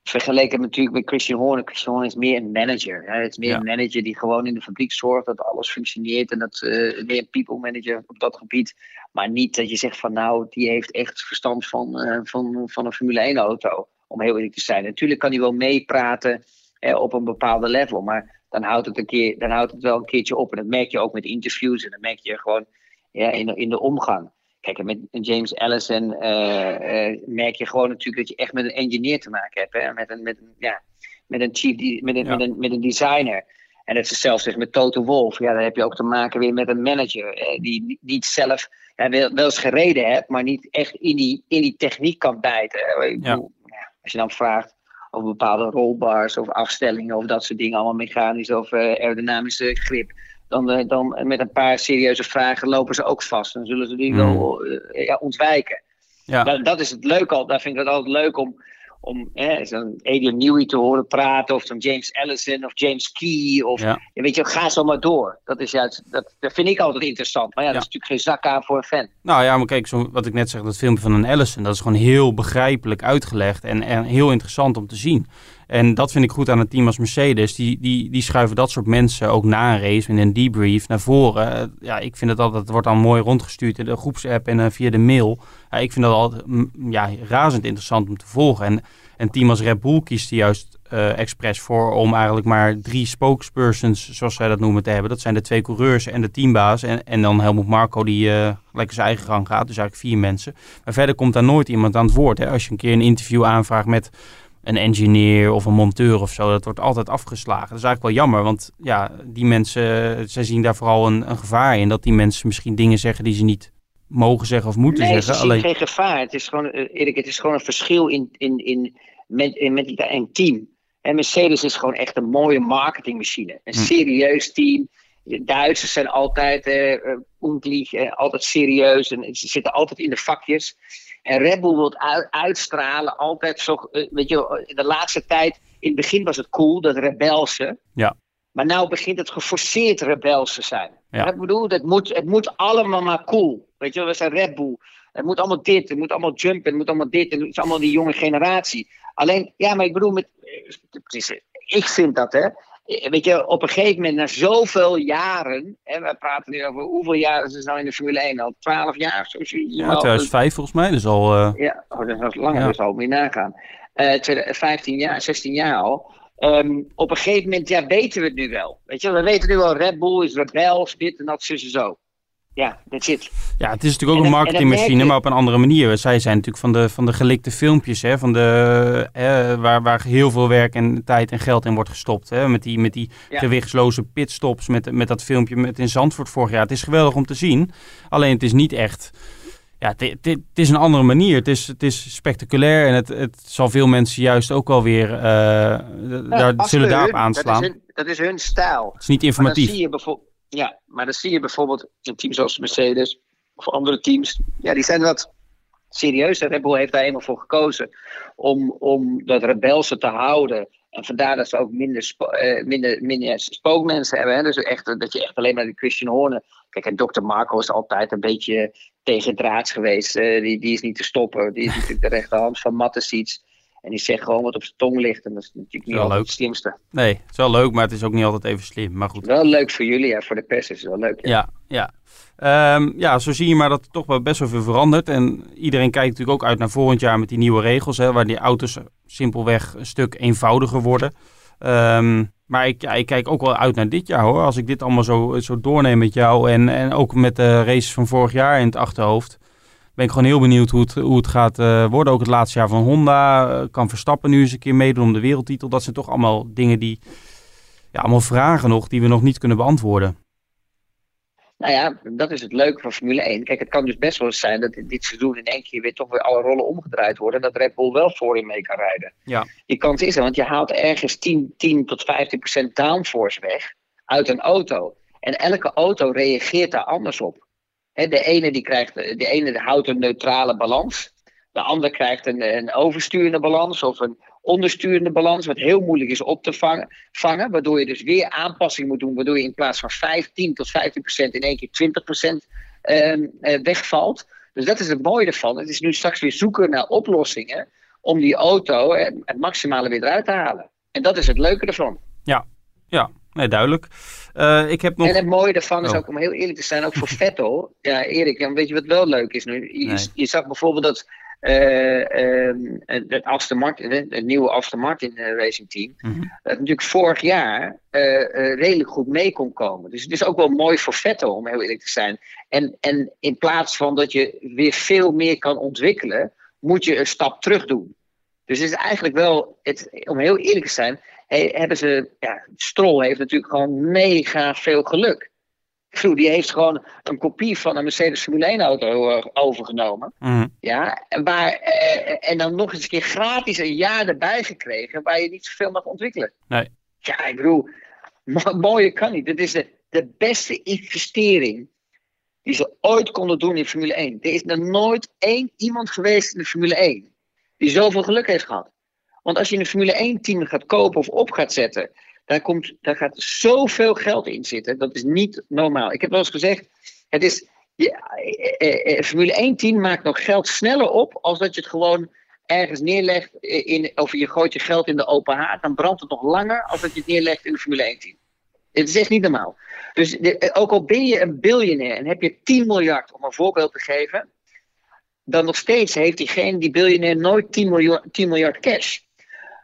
Vergeleken natuurlijk met Christian Horner. Christian Horner is meer een manager. Het is meer Ja. een manager die gewoon in de fabriek zorgt dat alles functioneert. En dat eh meer een people manager op dat gebied. Maar niet dat je zegt van nou, die heeft echt verstand van, eh, van, van een Formule 1 auto. Om heel eerlijk te zijn. Natuurlijk kan hij wel meepraten op een bepaalde level. Maar dan houdt, het een keer, dan houdt het wel een keertje op. En dat merk je ook met interviews. En dat merk je gewoon ja, in, in de omgang. Kijk, met James Allison eh, eh, merk je gewoon natuurlijk dat je echt met een engineer te maken hebt. Hè? Met, een, met, een, ja, met, een chief, met, een, Ja. met, een, met een designer. En het is zelfs met Toto Wolf. Ja, dan heb je ook te maken weer met een manager. eh, die niet- zelf ja, wel, wel eens gereden hebt, maar niet echt in die, in die techniek kan bijten. Ik bedoel, ja, als je dan vraagt over bepaalde rollbars of afstellingen of dat soort dingen, allemaal mechanisch of aerodynamische grip. Dan, eh, dan met een paar serieuze vragen lopen ze ook vast. Dan zullen ze die Hmm. wel eh, ja, ontwijken. Ja. Dat, dat is het leuk al. Daar vind ik het altijd leuk om, om hè, zo'n Adrian Newey te horen praten. Of zo'n James Allison of James Key. Of, Ja. weet je, ga zo maar door. Dat, is juist, dat, dat vind ik altijd interessant. Maar ja, Ja. dat is natuurlijk geen zak aan voor een fan. Nou ja, maar kijk, zo, wat ik net zeg, dat filmpje van een Allison, dat is gewoon heel begrijpelijk uitgelegd en, en heel interessant om te zien. En dat vind ik goed aan een team als Mercedes. Die, die, die schuiven dat soort mensen ook na een race in een debrief naar voren. Eh, Ja, ik vind het altijd, het wordt dan mooi rondgestuurd in de groepsapp en eh, via de mail. Ja, ik vind dat altijd mm, ja, razend interessant om te volgen. En een team als Red Bull kiest er juist eh expres voor om eigenlijk maar drie spokespersons, zoals zij dat noemen, te hebben. Dat zijn de twee coureurs en de teambaas. En, en dan Helmut Marco die eh, lekker zijn eigen gang gaat. Dus eigenlijk vier mensen. Maar verder komt daar nooit iemand aan het woord. Hè. Als je een keer een interview aanvraagt met een engineer of een monteur of zo, dat wordt altijd afgeslagen. Dat is eigenlijk wel jammer, want ja, die mensen, zij zien daar vooral een, een gevaar in. Dat die mensen misschien dingen zeggen die ze niet mogen zeggen of moeten Nee, ze zeggen. zien Alleen, geen gevaar. Het is gewoon, eh, Erik, het is gewoon een verschil in, in, in, met, in, met een team. En Mercedes is gewoon echt een mooie marketingmachine. Een Hm. serieus team. De Duitsers zijn altijd eh eh, eh, altijd serieus. En ze zitten altijd in de vakjes. En Red Bull wil uit, uitstralen, altijd zo. eh, weet je, in de laatste tijd, in het begin was het cool, dat rebelse. Ja. Maar nou begint het geforceerd rebels te zijn. Ja. Ik bedoel, het moet, het moet allemaal maar cool. Weet je, we zijn Red Bull. Het moet allemaal dit, het moet allemaal jumpen, het moet allemaal dit. Het is allemaal die jonge generatie. Alleen, ja, maar ik bedoel, met, ik vind dat, hè. Eh, Weet je, op een gegeven moment, na zoveel jaren, en we praten nu over hoeveel jaar is het nou in de Formule 1 al? 12 jaar of zo? ja, 2005 volgens mij, dus al... eh, Ja, oh, dat was langer, Ja. dus al je nagaan. 15 jaar, 16 jaar al. Ehm, op een gegeven moment, ja, weten we het nu wel. Weet je, we weten nu wel, Red Bull is rebels, dit en dat, zus en zo. Ja, that's it. Ja, het is natuurlijk ook En een marketingmachine, maar op een andere manier. Zij zijn natuurlijk van de, van de gelikte filmpjes, hè, van de, hè, waar, waar heel veel werk en tijd en geld in wordt gestopt. Hè, met die, met die Ja. gewichtsloze pitstops, met, met dat filmpje met in Zandvoort vorig jaar. Het is geweldig om te zien, alleen het is niet echt... Ja, het, het, het is een andere manier. Het is, het is spectaculair en het, het zal veel mensen juist ook wel weer... eh, daar, zullen daarop aanslaan. Dat is, hun, dat is hun stijl. Het is niet Maar dan informatief. zie je bijvoorbeeld, ja, maar dan zie je bijvoorbeeld een team zoals Mercedes of andere teams. Ja, die zijn wat serieus. Red Bull heeft daar eenmaal voor gekozen om, om dat rebelse te houden. En vandaar dat ze ook minder, eh, minder, minder spookmensen hebben. Hè? Dus echt, eh, dat je echt alleen maar die Christian Horner. Kijk, en Dr. Marco is altijd een beetje tegendraads geweest. Eh, die, die is niet te stoppen. Die is natuurlijk de rechterhand van Mattesiets. En die zegt gewoon wat op zijn tong ligt. En dat is natuurlijk niet Wel altijd leuk. het slimste. Nee, het is wel leuk, maar het is ook niet altijd even slim. Maar goed. Wel leuk voor jullie, ja. voor de pers is het wel leuk. Ja. Ja, ja. Ehm, ja, zo zie je maar dat er toch wel best wel veel verandert. En iedereen kijkt natuurlijk ook uit naar volgend jaar met die nieuwe regels. Hè, waar die auto's simpelweg een stuk eenvoudiger worden. Ehm, maar ik, ja, ik kijk ook wel uit naar dit jaar hoor. Als ik dit allemaal zo, zo doorneem met jou. En, en ook met de races van vorig jaar in het achterhoofd. Ben ik gewoon heel benieuwd hoe het, hoe het gaat eh, worden. Ook het laatste jaar van Honda. Eh, kan Verstappen nu eens een keer meedoen om de wereldtitel. Dat zijn toch allemaal dingen die... Ja, allemaal vragen nog die we nog niet kunnen beantwoorden. Nou ja, dat is het leuke van Formule 1. Kijk, het kan dus best wel eens zijn dat in dit seizoen in één keer weer toch weer alle rollen omgedraaid worden. En dat Red Bull wel voorin mee kan rijden. Ja. Die kans is er, want je haalt ergens 10, 10 tot 15 procent downforce weg uit een auto. En elke auto reageert daar anders op. De ene die krijgt, de ene houdt een neutrale balans. De ander krijgt een, een oversturende balans of een ondersturende balans, wat heel moeilijk is op te vangen, vangen. Waardoor je dus weer aanpassing moet doen, waardoor je in plaats van 15 tot 15 procent in één keer 20 procent ehm, eh, wegvalt. Dus dat is het mooie ervan. Het is nu straks weer zoeken naar oplossingen om die auto het maximale weer eruit te halen. En dat is het leuke ervan. Ja, nee, duidelijk. Eh, ik heb nog... En het mooie ervan is Oh. ook, om heel eerlijk te zijn, ook voor Vettel. Ja, Erik, ja, weet je wat wel leuk is nu? Je, Nee. je zag bijvoorbeeld dat eh, ehm, het, Aston Martin, het nieuwe Aston Martin eh, Racing Team, Mhm. dat natuurlijk vorig jaar redelijk goed mee kon komen. Dus het is ook wel mooi voor Vettel, om heel eerlijk te zijn. En, en in plaats van dat je weer veel meer kan ontwikkelen, moet je een stap terug doen. Dus het is eigenlijk wel, het, om heel eerlijk te zijn, he- hebben ze, ja, Stroll heeft natuurlijk gewoon mega veel geluk. Die heeft gewoon een kopie van een Mercedes Formule 1 auto eh, overgenomen. Mhm. Ja, en, waar, eh, en dan nog eens een keer gratis een jaar erbij gekregen waar je niet zoveel mag ontwikkelen. Nee. Ja, ik bedoel, mo- mooier kan niet. Het is de, de beste investering die ze ooit konden doen in Formule 1. Er is nog nooit één iemand geweest in de Formule 1 die zoveel geluk heeft gehad. Want als je een Formule 1 team gaat kopen of op gaat zetten, daar, komt, daar gaat zoveel geld in zitten. Dat is niet normaal. Ik heb wel eens gezegd, het is, ja, eh, eh, eh, Formule 1 team maakt nog geld sneller op als dat je het gewoon ergens neerlegt in, of je gooit je geld in de open haard, dan brandt het nog langer als dat je het neerlegt in een Formule 1 team. Het is echt niet normaal. Dus de- ook al ben je een biljonair en heb je 10 miljard, om een voorbeeld te geven, dan nog steeds heeft diegene, die biljonair, nooit 10 miljard, 10 miljard cash.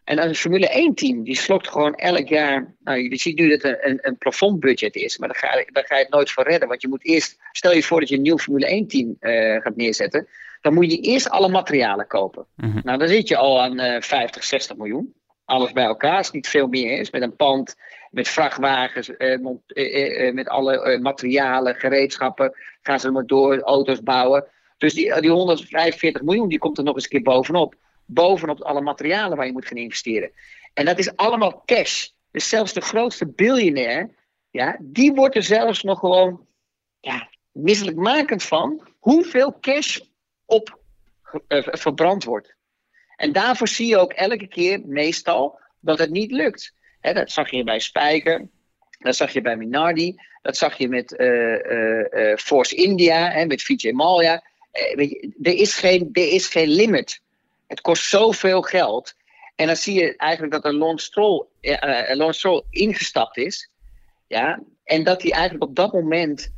En een Formule 1 team, die slokt gewoon elk jaar, nou je ziet nu dat het een, een plafondbudget is, maar daar ga, daar ga je het nooit voor redden. Want je moet eerst, stel je voor dat je een nieuw Formule 1 team eh, gaat neerzetten, dan moet je eerst alle materialen kopen. Mhm. Nou, dan zit je al aan eh 50, 60 miljoen. Alles bij elkaar, als het niet veel meer is. Met een pand, met vrachtwagens, eh, mont- eh, eh, eh, met alle eh, materialen, gereedschappen. Gaan ze maar door, auto's bouwen. Dus die, die 145 miljoen, die komt er nog eens een keer bovenop. Bovenop alle materialen waar je moet gaan investeren. En dat is allemaal cash. Dus zelfs de grootste biljonair, ja, die wordt er zelfs nog gewoon ja, misselijkmakend van hoeveel cash op eh, verbrand wordt. En daarvoor zie je ook elke keer meestal dat het niet lukt. Dat zag je bij Spijker, dat zag je bij Minardi, dat zag je met eh, eh, Force India, hè, met Vijay Mallya. Weet je, er, is geen, er is geen limit. Het kost zoveel geld. En dan zie je eigenlijk dat een Lance Stroll, eh, eh, Lance Stroll ingestapt is. Ja, en dat hij eigenlijk op dat moment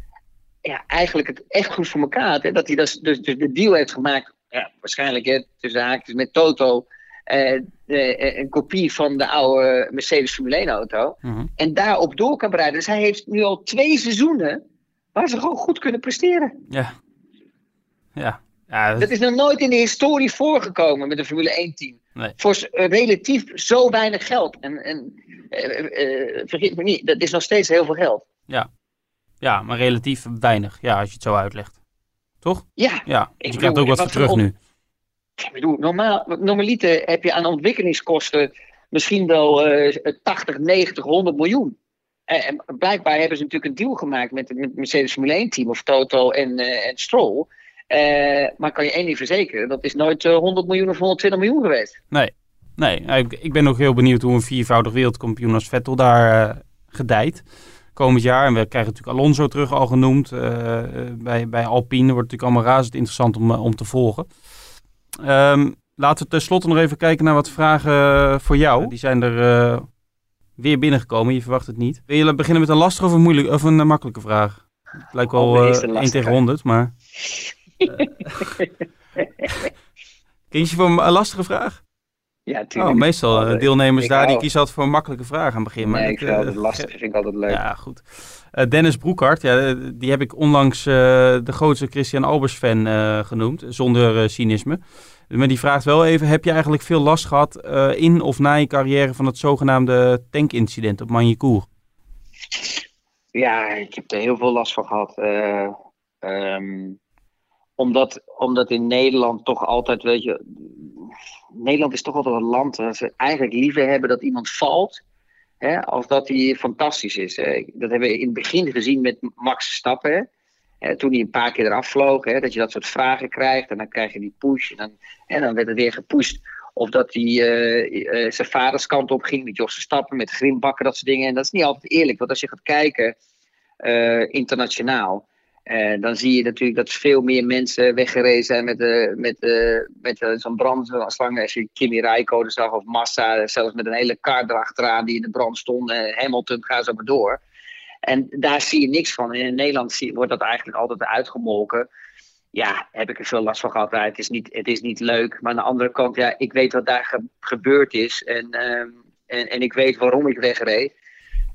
ja, eigenlijk het echt goed voor elkaar had. Hè? Dat hij dus, dus, dus de deal heeft gemaakt, ja, waarschijnlijk hè, tussen haakjes met Toto. eh, een kopie van de oude Mercedes Formule 1 auto. Mhm. En daarop door kan breiden. Dus hij heeft nu al twee seizoenen waar ze gewoon goed kunnen presteren. Ja. Ja. Ja dat- Dat is nog nooit in de historie voorgekomen met een Formule 1 team. Nee. Voor s- eh, relatief zo weinig geld. En, en eh, eh, vergeet me niet, dat is nog steeds heel veel geld. ja, maar relatief weinig. Ja, als je het zo uitlegt. Toch? Ja, Ja. Ik je krijgt ook wat voor wat voor terug nu. Ik bedoel, normaal, normaliter heb je aan ontwikkelingskosten misschien wel eh 80, 90, 100 miljoen. En blijkbaar hebben ze natuurlijk een deal gemaakt met het Mercedes Formule 1 team of Toto en, eh, en Stroll. Eh, maar kan je één ding verzekeren, dat is nooit eh, 100 miljoen of 120 miljoen geweest. Nee, nee ik, ik ben nog heel benieuwd hoe een viervoudig wereldkampioen als Vettel daar eh, gedijt. Komend jaar, en we krijgen natuurlijk Alonso terug al genoemd eh, eh, bij, bij Alpine. Wordt natuurlijk allemaal razend interessant om, eh, om te volgen. Ehm, laten we tenslotte nog even kijken naar wat vragen eh, voor jou. Die zijn er eh, weer binnengekomen, je verwacht het niet. Wil je beginnen met een lastige of een, moeilijke, of een eh, makkelijke vraag? Het lijkt wel Oh, eh eerst een 1 lastige. tegen 100, maar... eh, Kies je voor een lastige vraag? Ja, Oh, tuurlijk. meestal eh, deelnemers Ik daar die kiezen altijd voor een makkelijke vraag aan het begin. Maar Nee, ik vind het eh, altijd lastig. vind ik altijd leuk. Ja, goed. Dennis Broekhart, ja, die heb ik onlangs de grootste Christian Albers fan genoemd, zonder cynisme. Maar die vraagt wel even, heb je eigenlijk veel last gehad eh, in of na je carrière van het zogenaamde tankincident op Magny-Cours? Ja, ik heb er heel veel last van gehad. Eh, ehm, omdat, omdat in Nederland toch altijd, weet je, Nederland is toch altijd een land waar ze eigenlijk liever hebben dat iemand valt, hè, als dat hij fantastisch is. hè. Dat hebben we in het begin gezien met Max Verstappen. hè. Eh, toen hij een paar keer eraf vloog, hè, dat je dat soort vragen krijgt en dan krijg je die push en dan, dan werd het weer gepusht. Of dat hij eh, eh, zijn vaders kant op ging met Jos Verstappen, met Grimbakken, dat soort dingen. En dat is niet altijd eerlijk, want als je gaat kijken eh, internationaal, dan zie je natuurlijk dat veel meer mensen weggerezen zijn met, eh, met, eh, met eh, zo'n brandslang. Als je Kimi Räikkönen zag of Massa, zelfs met een hele kar erachteraan die in de brand stond. Hamilton, ga zo maar door. En daar zie je niks van. In Nederland wordt dat eigenlijk altijd uitgemolken. ja, heb ik er veel last van gehad. het, is niet, het is niet leuk. Maar aan de andere kant, ja, ik weet wat daar gebeurd is. En, ehm, en, en ik weet waarom ik wegreed.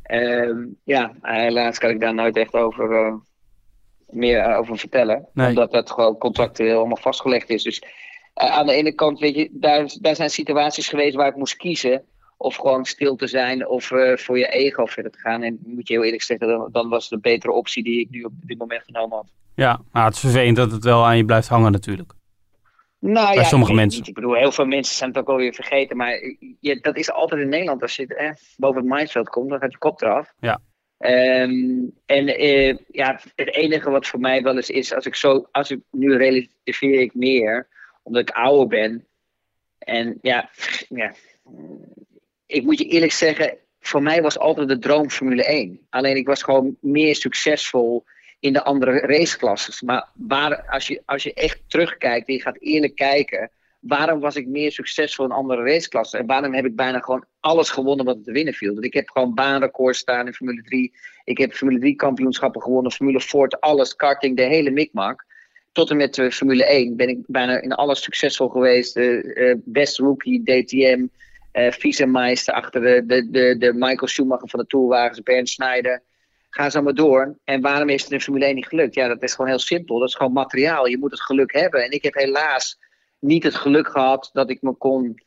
Ehm, ja, helaas kan ik daar nooit echt over, uh, meer over vertellen. Omdat dat gewoon contractueel allemaal vastgelegd is. Dus uh, aan de ene kant, weet je, daar, daar zijn situaties geweest waar ik moest kiezen. Of gewoon stil te zijn of uh, voor je ego verder te gaan. En moet je heel eerlijk zeggen, dan, dan was het een betere optie die ik nu op dit moment genomen had. Ja, maar het is vervelend dat het wel aan je blijft hangen natuurlijk. Nou, Bij ja, sommige ik, mensen. Ik bedoel, heel veel mensen zijn het ook alweer vergeten. Maar je, dat is altijd in Nederland. Als je eh, boven het mindset komt, dan gaat je kop eraf. Ja. Um, en uh, ja, het enige wat voor mij wel eens is, als ik zo, als ik nu relativeer ik meer, omdat ik ouder ben. En ja, ja, ik moet je eerlijk zeggen, voor mij was altijd de droom Formule 1. Alleen ik was gewoon meer succesvol in de andere raceklasses. Maar waar, als, je, als je echt terugkijkt en je gaat eerlijk kijken, waarom was ik meer succesvol in andere raceklassen? En waarom heb ik bijna gewoon alles gewonnen wat te winnen viel? Want ik heb gewoon baanrecords staan in Formule 3. Ik heb Formule 3 kampioenschappen gewonnen, Formule Ford, alles, karting, de hele mikmak. Tot en met uh, Formule 1 ben ik bijna in alles succesvol geweest. Uh, best rookie, DTM, uh, vice-meister achter de, de, de, de Michael Schumacher van de Tourwagens, Bernd Schneider. Ga zo maar door. En waarom is het in Formule 1 niet gelukt? Ja, dat is gewoon heel simpel. Dat is gewoon materiaal. Je moet het geluk hebben. En ik heb helaas niet het geluk gehad dat ik me kon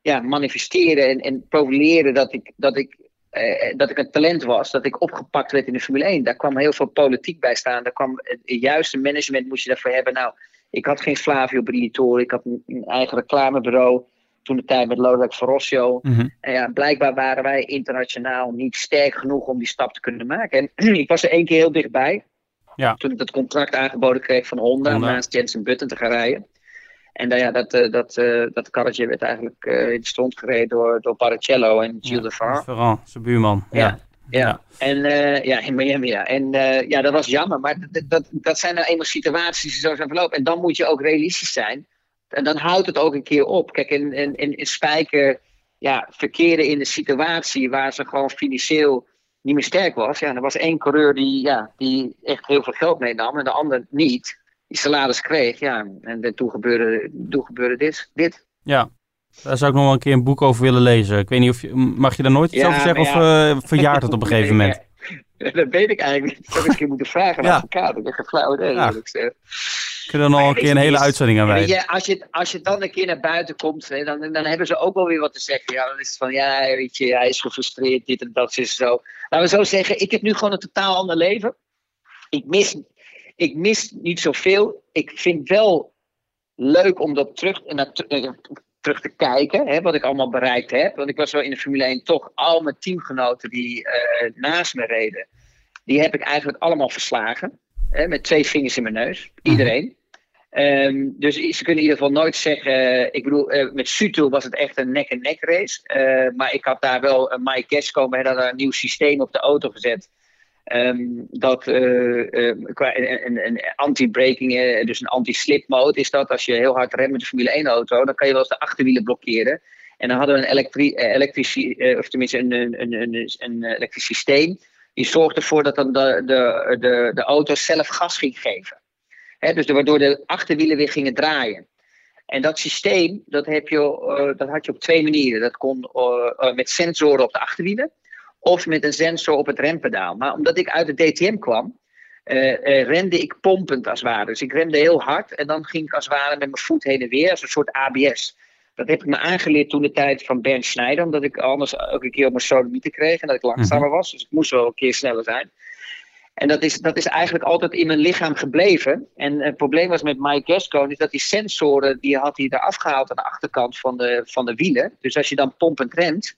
ja, manifesteren en, en profileren dat ik, dat, ik, eh, dat ik een talent was. Dat ik opgepakt werd in de Formule 1. Daar kwam heel veel politiek bij staan. Daar kwam het juiste management moest je daarvoor hebben. Nou, ik had geen Flavio Briatore. Ik had een, een eigen reclamebureau toen de tijd met Lodewijk Verrossio. Mm -hmm. En ja, blijkbaar waren wij internationaal niet sterk genoeg om die stap te kunnen maken. En ik was er één keer heel dichtbij. Ja. Toen ik dat contract aangeboden kreeg van Honda, Honda. om naast Jensen Button te gaan rijden. En ja, dat, uh, dat, uh, dat karretje werd eigenlijk uh, in de stront gereden door, door Barrichello en Gilles de Var. Ferrand, zijn buurman. Ja. Ja. Ja. En ja, in Miami, ja. En ja, dat was jammer. Maar dat, dat, dat zijn nou eenmaal situaties die zo zijn verlopen. En dan moet je ook realistisch zijn. En dan houdt het ook een keer op. Kijk, in, in, in Spijker ja, verkeerde in een situatie waar ze gewoon financieel niet meer sterk was. Ja, er was één coureur die, ja, die echt heel veel geld meenam en de ander niet. Die salaris kreeg, ja. En toen gebeurde, toen gebeurde dit, dit. Ja, daar zou ik nog wel een keer een boek over willen lezen. Ik weet niet of je, mag je daar nooit iets Ja, over zeggen of uh, verjaart het op een gegeven moment? Dat weet ik eigenlijk niet. Dat zou ik een keer moeten vragen aan Ja. advocaat. Ik heb geen flauw idee. Ja. Kunnen er nog een keer een hele is- uitzending aan wijden? als, je, als je dan een keer naar buiten komt, hè, dan, dan hebben ze ook wel weer wat te zeggen. Ja, dan is het van, ja, weet je, hij is gefrustreerd, dit en dat is zo. Laten we zo zeggen, ik heb nu gewoon een totaal ander leven. Ik mis, ik mis niet zoveel. Ik vind wel leuk om dat terug, naar, eh, terug te kijken, hè, wat ik allemaal bereikt heb. Want ik was wel in de Formule 1 toch al mijn teamgenoten die eh, naast me reden. Die heb ik eigenlijk allemaal verslagen. Hè, met twee vingers in mijn neus. Iedereen. Ehm, dus ze kunnen in ieder geval nooit zeggen. Ik bedoel, eh, met Sutil was het echt een nek-en-nek race. Eh, maar ik had daar wel een Mike Gasco met daar een nieuw systeem op de auto gezet. Ehm, dat eh, eh, qua een, een, anti-braking, eh, dus een anti-slip mode is dat. Als je heel hard remt met de Formule 1 auto, dan kan je wel eens de achterwielen blokkeren. En dan hadden we een elektri eh, of tenminste een, een, een, een, elektrisch systeem. Die zorgde ervoor dat dan de, de, de, auto zelf gas ging geven. Dus waardoor de achterwielen weer gingen draaien. En dat systeem, dat, heb je, dat had je op twee manieren. Dat kon met sensoren op de achterwielen of met een sensor op het rempedaal. Maar omdat ik uit de DTM kwam, eh, eh, rende ik pompend als het ware. Dus ik remde heel hard en dan ging ik als het ware met mijn voet heen en weer als een soort ABS. Dat heb ik me aangeleerd toen de tijd van Bernd Schneider, omdat ik anders ook een keer op mijn sodomieten kreeg en dat ik langzamer was. Dus ik moest wel een keer sneller zijn. En dat is, dat is eigenlijk altijd in mijn lichaam gebleven. En het probleem was met Mike Gasco is dat die sensoren, die had hij eraf gehaald aan de achterkant van de, van de wielen. Dus als je dan pompend remt,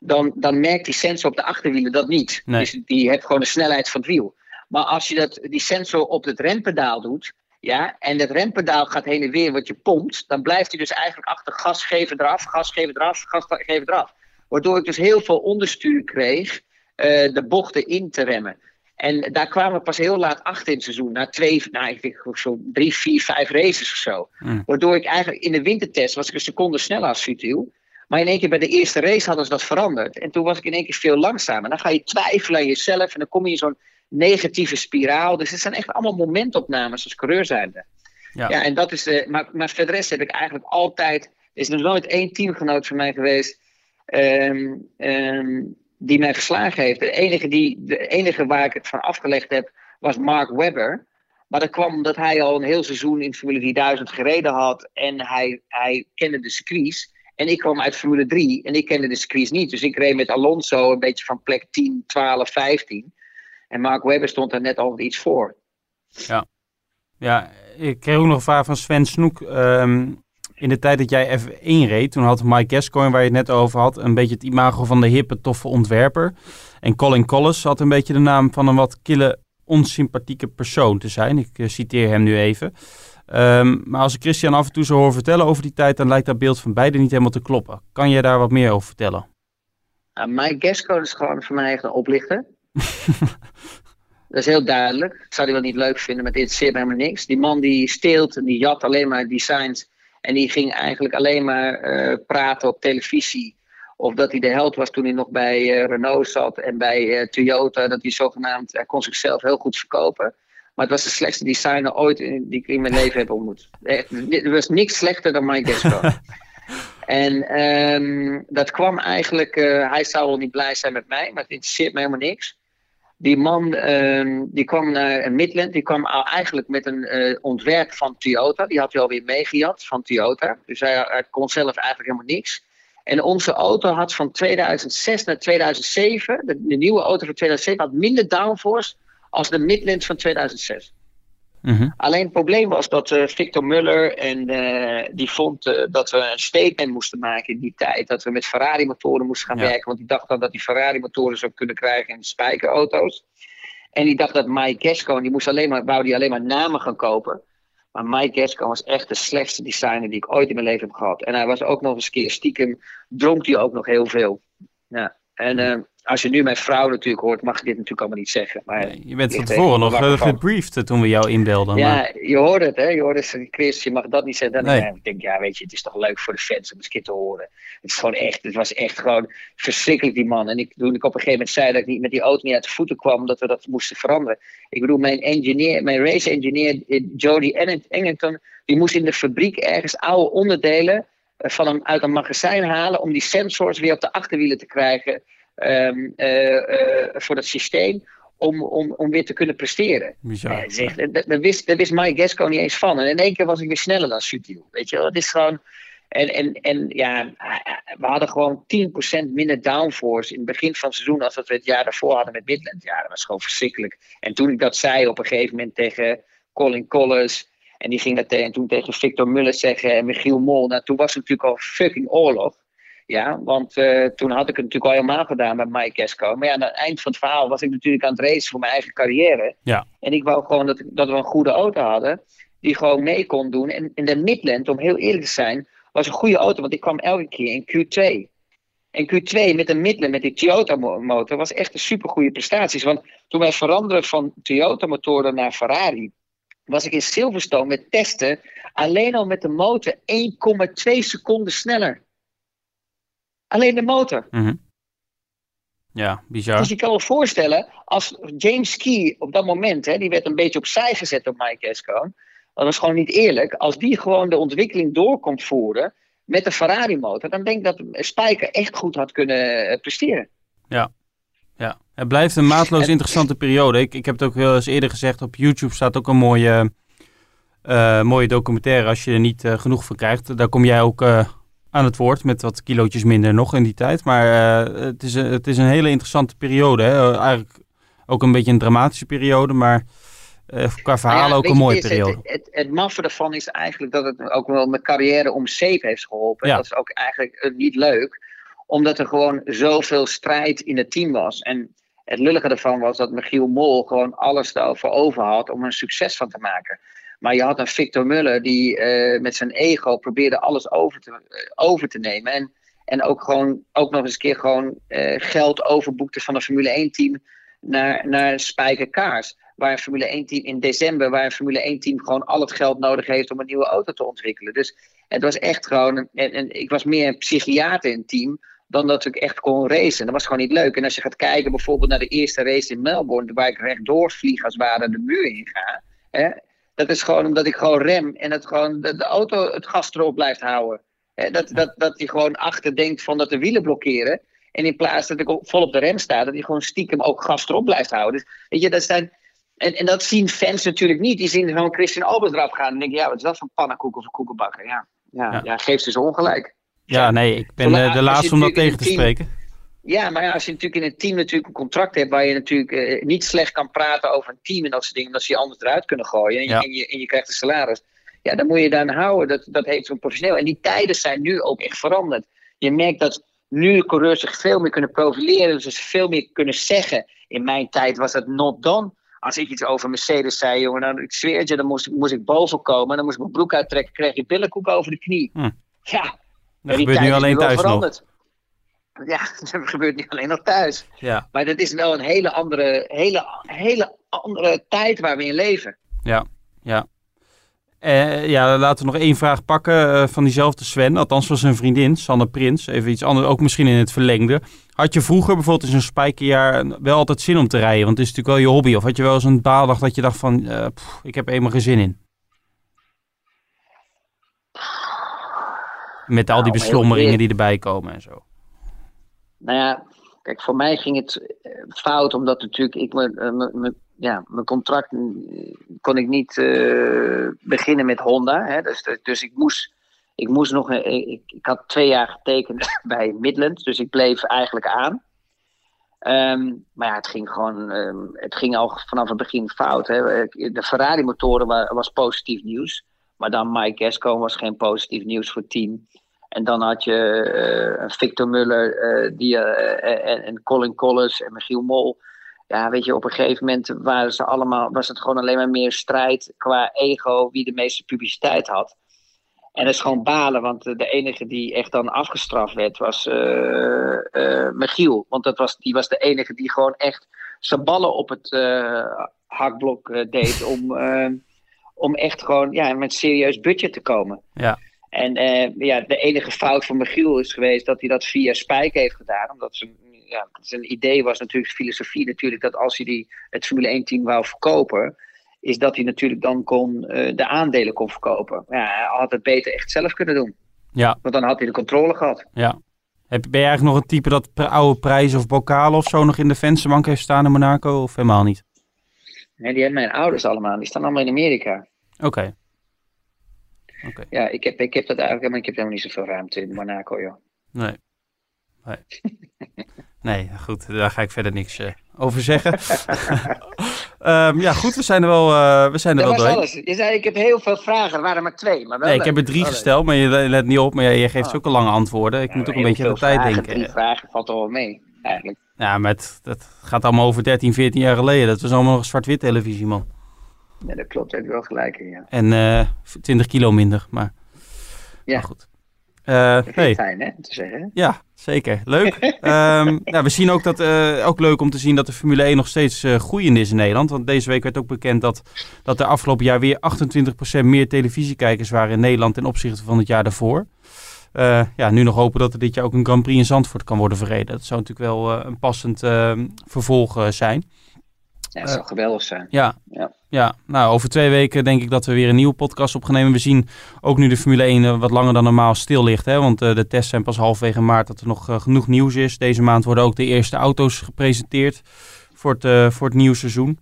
dan, dan merkt die sensor op de achterwielen dat niet. Nee. Dus die heeft gewoon de snelheid van het wiel. Maar als je dat, die sensor op het rempedaal doet, ja, en het rempedaal gaat heen en weer wat je pompt, dan blijft hij dus eigenlijk achter gas geven eraf, gas geven eraf, gas geven eraf. Waardoor ik dus heel veel onderstuur kreeg eh, de bochten in te remmen. En daar kwamen we pas heel laat achter in het seizoen. Na twee, nou, ik denk zo drie, vier, vijf races of zo. Mm. Waardoor ik eigenlijk in de wintertest was ik een seconde sneller als Sutil. Maar in één keer bij de eerste race hadden ze dat veranderd. En toen was ik in één keer veel langzamer. Dan ga je twijfelen aan jezelf. En dan kom je in zo'n negatieve spiraal. Dus het zijn echt allemaal momentopnames als coureur zijnde. Ja. ja, en dat is. Uh, maar, maar voor de rest heb ik eigenlijk altijd. Er is nog nooit één teamgenoot van mij geweest. Um, um, die mij geslagen heeft. De enige, die, de enige waar ik het van afgelegd heb. was Mark Webber. Maar dat kwam omdat hij al een heel seizoen in Formule 3000 gereden had. En hij, hij kende de circuits. En ik kwam uit Formule 3 en ik kende de circuits niet. Dus ik reed met Alonso een beetje van plek 10, 12, 15. En Mark Webber stond er net al iets voor. Ja, ja ik kreeg ook nog een vraag van Sven Snoek. Ehm, in de tijd dat jij F1 reed, toen had Mike Gascoigne, waar je het net over had, een beetje het imago van de hippe, toffe ontwerper. En Colin Collis had een beetje de naam van een wat kille, onsympathieke persoon te zijn. Ik uh, citeer hem nu even. Um, maar als ik Christian af en toe zo hoor vertellen over die tijd, dan lijkt dat beeld van beide niet helemaal te kloppen. Kan jij daar wat meer over vertellen? Uh, Mike Gasco is gewoon voor mij echt een oplichter. dat is heel duidelijk. Ik zou die wel niet leuk vinden, maar dit zit helemaal niks. Die man die steelt en die jat alleen maar designs. En die ging eigenlijk alleen maar uh, praten op televisie. Of dat hij de held was toen hij nog bij uh, Renault zat en bij uh, Toyota. Dat hij zogenaamd, hij kon zichzelf heel goed verkopen. Maar het was de slechtste designer ooit in, die ik in mijn leven heb ontmoet. Er was niks slechter dan Mike Gasco. en um, dat kwam eigenlijk, uh, hij zou wel niet blij zijn met mij, maar het interesseert me helemaal niks. Die man um, die kwam naar Midland, die kwam eigenlijk met een uh, ontwerp van Toyota. Die had hij alweer meegejat van Toyota. Dus hij, hij, kon zelf eigenlijk helemaal niks. En onze auto had van 2006 naar 2007, de, de nieuwe auto van 2007, had minder downforce als de Midland van 2006. Mm-hmm. Alleen het probleem was dat uh, Victor Muller en uh, die vond uh, dat we een statement moesten maken in die tijd. Dat we met Ferrari motoren moesten gaan ja. werken. Want die dacht dan dat die Ferrari motoren zou kunnen krijgen in spijkerauto's. En die dacht dat Mike Gasco, die moest alleen maar, wou die alleen maar namen gaan kopen. Maar Mike Gasco was echt de slechtste designer die ik ooit in mijn leven heb gehad. En hij was ook nog eens een keer stiekem, dronk hij ook nog heel veel. Ja. En als je nu mijn vrouw natuurlijk hoort, mag je dit natuurlijk allemaal niet zeggen. Maar nee, je bent van tevoren nog uh, gebriefd toen we jou inbelden. Ja, maar... je hoort het, hè? Je hoort het, Chris, je mag dat niet zeggen. Dan nee. ik denk, ja, weet je, het is toch leuk voor de fans om eens een keer te horen. Het, is gewoon echt, het was echt gewoon verschrikkelijk, die man. En ik, toen ik op een gegeven moment zei dat ik niet met die auto niet uit de voeten kwam, dat we dat moesten veranderen. Ik bedoel, mijn engineer, mijn race engineer, eh, Jody Ennington, die moest in de fabriek ergens oude onderdelen eh, van een, uit een magazijn halen om die sensors weer op de achterwielen te krijgen um, uh, uh, voor dat systeem om, om, om weer te kunnen presteren. Bizar. Zeg, daar, wist, daar wist Mike Gasco niet eens van. En in één keer was ik weer sneller dan Sutil. Weet je wel, het is gewoon... En, en, en ja, we hadden gewoon 10% minder downforce in het begin van het seizoen als dat we het jaar daarvoor hadden met Midland. Ja, dat was gewoon verschrikkelijk. En toen ik dat zei op een gegeven moment tegen Colin Collins en die ging dat tegen, toen tegen Victor Muller zeggen en Michiel Mol, nou, toen was het natuurlijk al fucking oorlog. Ja, want uh, toen had ik het natuurlijk al helemaal gedaan met Mike Esco. Maar ja, aan het eind van het verhaal was ik natuurlijk aan het racen voor mijn eigen carrière. Ja. En ik wou gewoon dat, dat we een goede auto hadden. Die gewoon mee kon doen. En in de Midland, om heel eerlijk te zijn, was een goede auto. Want ik kwam elke keer in Q2. En Q2 met een Midland, met die Toyota motor, was echt een supergoeie prestaties. Want toen wij veranderen van Toyota motoren naar Ferrari, was ik in Silverstone met testen alleen al met de motor 1,2 seconden sneller. Alleen de motor. Mm -hmm. Ja, bizar. Dus je kan je voorstellen, als James Key op dat moment, hè, die werd een beetje opzij gezet door Mike Escone. Dat was gewoon niet eerlijk. Als die gewoon de ontwikkeling door voeren met de Ferrari motor, dan denk ik dat Spijker echt goed had kunnen eh, presteren. Ja, ja. Het blijft een maatloos interessante periode. Ik, ik heb het ook wel eens eerder gezegd, op YouTube staat ook een mooie, uh, mooie documentaire als je er niet uh, genoeg van krijgt. Daar kom jij ook uh, aan het woord met wat kilootjes minder nog in die tijd. Maar uh, het, is, het is een hele interessante periode. Hè? Eigenlijk ook een beetje een dramatische periode, maar uh, qua nou ja, ook een mooie het, periode. Het, het, het, maffe ervan is eigenlijk dat het ook wel mijn carrière om zeep heeft geholpen. Ja. Dat is ook eigenlijk uh, niet leuk, omdat er gewoon zoveel strijd in het team was. En het lullige ervan was dat Michiel Mol gewoon alles daarover over had om er een succes van te maken. Maar je had een Victor Muller die uh, met zijn ego probeerde alles over te, uh, over te nemen. En, en ook, gewoon, ook nog eens een keer gewoon uh, geld overboekte van een Formule 1 team naar, naar Spijker Kaars. Waar een Formule 1 team in december, waar een Formule 1 team gewoon al het geld nodig heeft om een nieuwe auto te ontwikkelen. Dus het was echt gewoon, en, en ik was meer een psychiater in het team dan dat ik echt kon racen. Dat was gewoon niet leuk. En als je gaat kijken bijvoorbeeld naar de eerste race in Melbourne, waar ik rechtdoor vlieg als het ware de muur in ga. Dat is gewoon omdat ik gewoon rem en het gewoon de, de auto het gas erop blijft houden. Hè, dat, dat, dat hij gewoon achter denkt van dat de wielen blokkeren. En in plaats dat ik vol op de rem sta, dat hij gewoon stiekem ook gas erop blijft houden. Dus weet je, dat zijn. En, en dat zien fans natuurlijk niet. Die zien gewoon Christian Albers eraf gaan. En denken, ja, wat is dat voor pannenkoek of een koekenbakker? Ja, ja, Ja. ja. geef ze ze ongelijk. Ja, nee, ik ben eh, de laatste om dat tegen te spreken. Ja, maar ja, als je natuurlijk in een team natuurlijk een contract hebt waar je natuurlijk eh, niet slecht kan praten over een team en dat soort dingen, dat ze je anders eruit kunnen gooien en je, en je, en je krijgt een salaris. Ja, dan moet je daar aan houden. Dat, dat heeft zo'n professioneel. En die tijden zijn nu ook echt veranderd. Je merkt dat nu coureurs zich veel meer kunnen profileren, dus ze veel meer kunnen zeggen. In mijn tijd was dat not done. Als ik iets over Mercedes zei, jongen, dan, ik zweer je, dan moest, ik- moest ik boven komen. En dan moest ik mijn broek uittrekken, kreeg je billenkoek over de knie. Hm. Ja, Dat gebeurt nu alleen thuis nog. Ja, dat gebeurt nu alleen nog thuis. Ja, Maar dat is wel een hele andere, hele, hele andere tijd waar we in leven. ja, ja. Eh, ja, laten we nog één vraag pakken eh, van diezelfde Sven. Althans van zijn vriendin, Sanne Prins. Even iets anders, ook misschien in het verlengde. Had je vroeger bijvoorbeeld in zo'n spijkerjaar wel altijd zin om te rijden? Want het is natuurlijk wel je hobby. Of had je wel eens een baaldag dat je dacht van, eh, pff, ik heb helemaal geen zin in? Met al die Nou, beslommeringen die erbij komen en zo. Nou ja, kijk, voor mij ging het eh, fout, omdat natuurlijk ik me, eh, ja, mijn contract kon ik niet eh, beginnen met Honda. Hè, dus, dus ik moest, ik moest nog, ik, ik had twee jaar getekend bij Midland, dus ik bleef eigenlijk aan. Ehm, maar ja, het ging gewoon, ehm, het ging al vanaf het begin fout. Hè. De Ferrari-motoren wa- was positief nieuws, maar dan Mike Gasco was geen positief nieuws voor team. En dan had je eh, Victor Muller eh, die, eh, en, en Colin Collins en Michiel Mol. Ja, weet je, op een gegeven moment waren ze allemaal, was het gewoon alleen maar meer strijd qua ego wie de meeste publiciteit had. En dat is gewoon balen, want de enige die echt dan afgestraft werd was eh, Michiel. Want dat was, die was de enige die gewoon echt zijn ballen op het eh, hakblok deed om, om echt gewoon ja, met serieus budget te komen. Ja. En eh, ja, de enige fout van Michiel is geweest dat hij dat via Spike heeft gedaan. Omdat zijn, ja, zijn idee was natuurlijk, filosofie natuurlijk, dat als hij die, het Formule 1-team wou verkopen, is dat hij natuurlijk dan kon, eh, de aandelen kon verkopen. Ja, hij had het beter echt zelf kunnen doen. Ja, Want dan had hij de controle gehad. ja. Heb, ben je eigenlijk nog een type dat oude prijzen of bokalen of zo nog in de vensterbank heeft staan in Monaco? Of helemaal niet? En die hebben mijn ouders allemaal, die staan allemaal in Amerika. Oké. Ja, ik heb, ik heb dat eigenlijk, maar ik heb helemaal niet zoveel ruimte in Monaco, joh. Nee. Nee. nee, goed. Daar ga ik verder niks eh, over zeggen. Ehm, ja, goed. We zijn er wel, eh, we zijn er Dat wel was doorheen. Je zei, ik heb heel veel vragen, er waren maar twee. Maar wel Nee, ik heb er drie gesteld, maar je le- let niet op. Maar je, geeft Ah. zulke lange antwoorden. Ik Ja, moet ook een beetje aan de tijd vragen, denken. Drie vragen valt al wel mee, eigenlijk. Ja, maar het, dat gaat allemaal over 13, 14 jaar geleden. Dat was allemaal nog zwart-wit televisie, man. Ja, dat klopt, daar heb je wel gelijk in, ja. En eh 20 kilo minder, maar, Ja. maar goed. Eh, Dat vind nee. fijn, hè, te zeggen. Ja, zeker. Leuk. Ehm, nou, we zien ook dat, eh, ook leuk om te zien dat de Formule 1 nog steeds eh, groeiend is in Nederland. Want deze week werd ook bekend dat, dat er afgelopen jaar weer 28% meer televisiekijkers waren in Nederland ten opzichte van het jaar daarvoor. Eh, ja, nu nog hopen dat er dit jaar ook een Grand Prix in Zandvoort kan worden verreden. Dat zou natuurlijk wel eh, een passend eh, vervolg eh, zijn. Ja, dat zou geweldig zijn. Ja. Ja. ja, nou over twee weken denk ik dat we weer een nieuwe podcast op gaan nemen. We zien ook nu de Formule 1 eh, wat langer dan normaal stil ligt. Hè? Want eh, de tests zijn pas halverwege maart dat er nog eh, genoeg nieuws is. Deze maand worden ook de eerste auto's gepresenteerd voor het, eh, voor het nieuwe seizoen.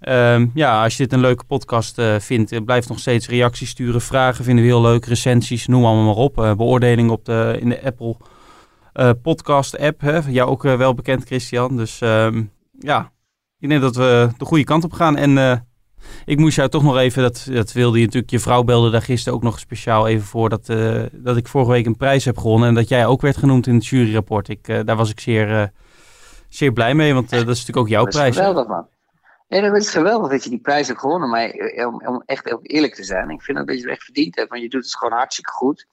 Ehm, ja, als je dit een leuke podcast eh, vindt, eh, blijf nog steeds reacties sturen. Vragen vinden we heel leuk. Recensies, noem allemaal maar op. Eh beoordeling op de, in de Apple eh, podcast app. Hè? Jou ook eh, wel bekend, Christian. Dus ehm, ja, ik denk dat we de goede kant op gaan. En eh, ik moest jou toch nog even, dat, dat wilde je natuurlijk, je vrouw belde daar gisteren ook nog speciaal even voor, dat, eh, dat ik vorige week een prijs heb gewonnen. En dat jij ook werd genoemd in het juryrapport. Ik, eh, daar was ik zeer, zeer blij mee, want dat is natuurlijk ook jouw dat prijs. hè? geweldig, man. Nee, dat is geweldig dat je die prijs hebt gewonnen. Maar om, om echt ook eerlijk te zijn, ik vind dat je het echt verdiend hebt. Want je doet het gewoon hartstikke goed.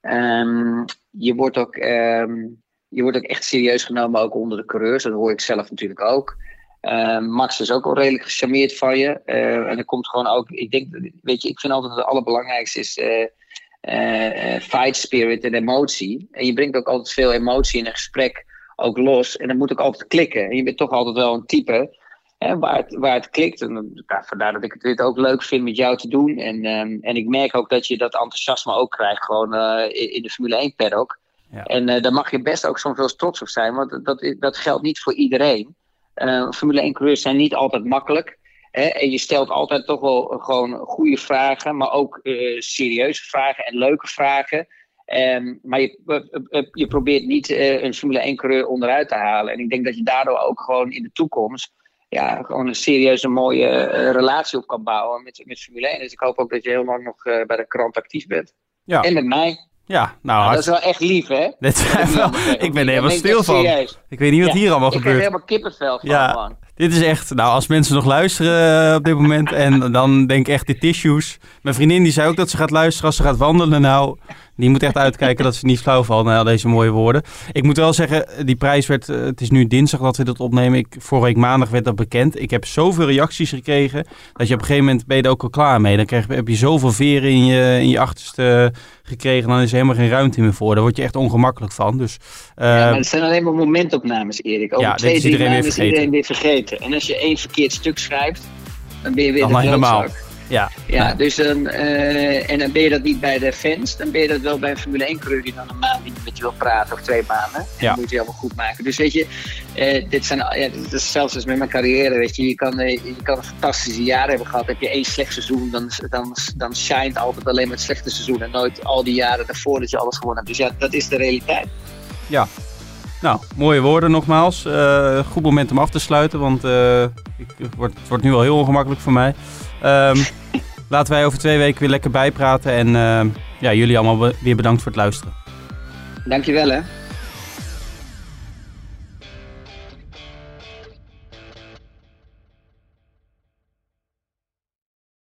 Ehm, je, wordt ook, ehm, je wordt ook echt serieus genomen, ook onder de coureurs. Dat hoor ik zelf natuurlijk ook. Ehm, Max is ook al redelijk gecharmeerd van je. Eh, en er komt gewoon ook, ik denk, weet je, ik vind altijd het allerbelangrijkste is. eh, fight spirit en emotie. En je brengt ook altijd veel emotie in een gesprek ook los. En dan moet ook altijd klikken. En je bent toch altijd wel een type hè, waar, het, waar het klikt. En ja, vandaar dat ik het dit ook leuk vind met jou te doen. En, ehm, en ik merk ook dat je dat enthousiasme ook krijgt gewoon in, in de Formule 1 paddock. Ja. En uh, daar mag je best ook soms wel eens trots op zijn, want dat, dat geldt niet voor iedereen. Uh, Formule 1 coureurs zijn niet altijd makkelijk. Hè? En je stelt altijd toch wel gewoon goede vragen, maar ook uh, serieuze vragen en leuke vragen. Um, maar je, je probeert niet een Formule 1 coureur onderuit te halen. En ik denk dat je daardoor ook gewoon in de toekomst ja, gewoon een serieuze mooie relatie op kan bouwen met, met Formule 1. Dus ik hoop ook dat je heel lang nog bij de krant actief bent. Ja. En met mij. Ja, nou, nou dat is wel echt lief, hè? wel, ik ben er helemaal stil van. Ik weet niet wat hier allemaal gebeurt. Ik heb helemaal kippenvel van, ja, man. Dit is echt, nou, als mensen nog luisteren eh, op dit moment en dan denk ik echt de tissues. Mijn vriendin die zei ook dat ze gaat luisteren als ze gaat wandelen. Nou, die moet echt uitkijken dat ze niet flauw valt na deze mooie woorden. Ik moet wel zeggen, die prijs werd, eh, het is nu dinsdag dat we dat opnemen. Ik, vorige week maandag werd dat bekend. Ik heb zoveel reacties gekregen dat je op een gegeven moment ben je er ook al klaar mee. Dan krijg, heb je zoveel veren in je, in je achterste gekregen, dan is er helemaal geen ruimte meer voor. Daar word je echt ongemakkelijk van. Dus, uh, ja, maar het zijn alleen maar momentopnames, Erik. Over ja, twee, is iedereen, weer vergeten. iedereen weer vergeten. En als je één verkeerd stuk schrijft, dan ben je weer dan de helemaal. Ja, ja dus dan, uh, en dan ben je dat niet bij de fans, dan ben je dat wel bij een Formule 1 coureur die dan een maand niet met je wil praten of twee maanden. En ja. dan moet je allemaal goed maken. Dus weet je, uh, dit zijn, ja, dit is zelfs als met mijn carrière, weet je, je kan, uh, je kan een fantastische jaar hebben gehad. Heb je één slecht seizoen, dan, dan, dan shine altijd alleen maar het slechte seizoen en nooit al die jaren daarvoor dat je alles gewonnen hebt. Dus ja, dat is de realiteit. Ja, nou, mooie woorden nogmaals. Uh, goed moment om af te sluiten, want uh, ik, het, wordt, het wordt nu al heel ongemakkelijk voor mij. Um, laten wij over twee weken weer lekker bijpraten. En uh, ja, jullie allemaal weer bedankt voor het luisteren. Dankjewel hè.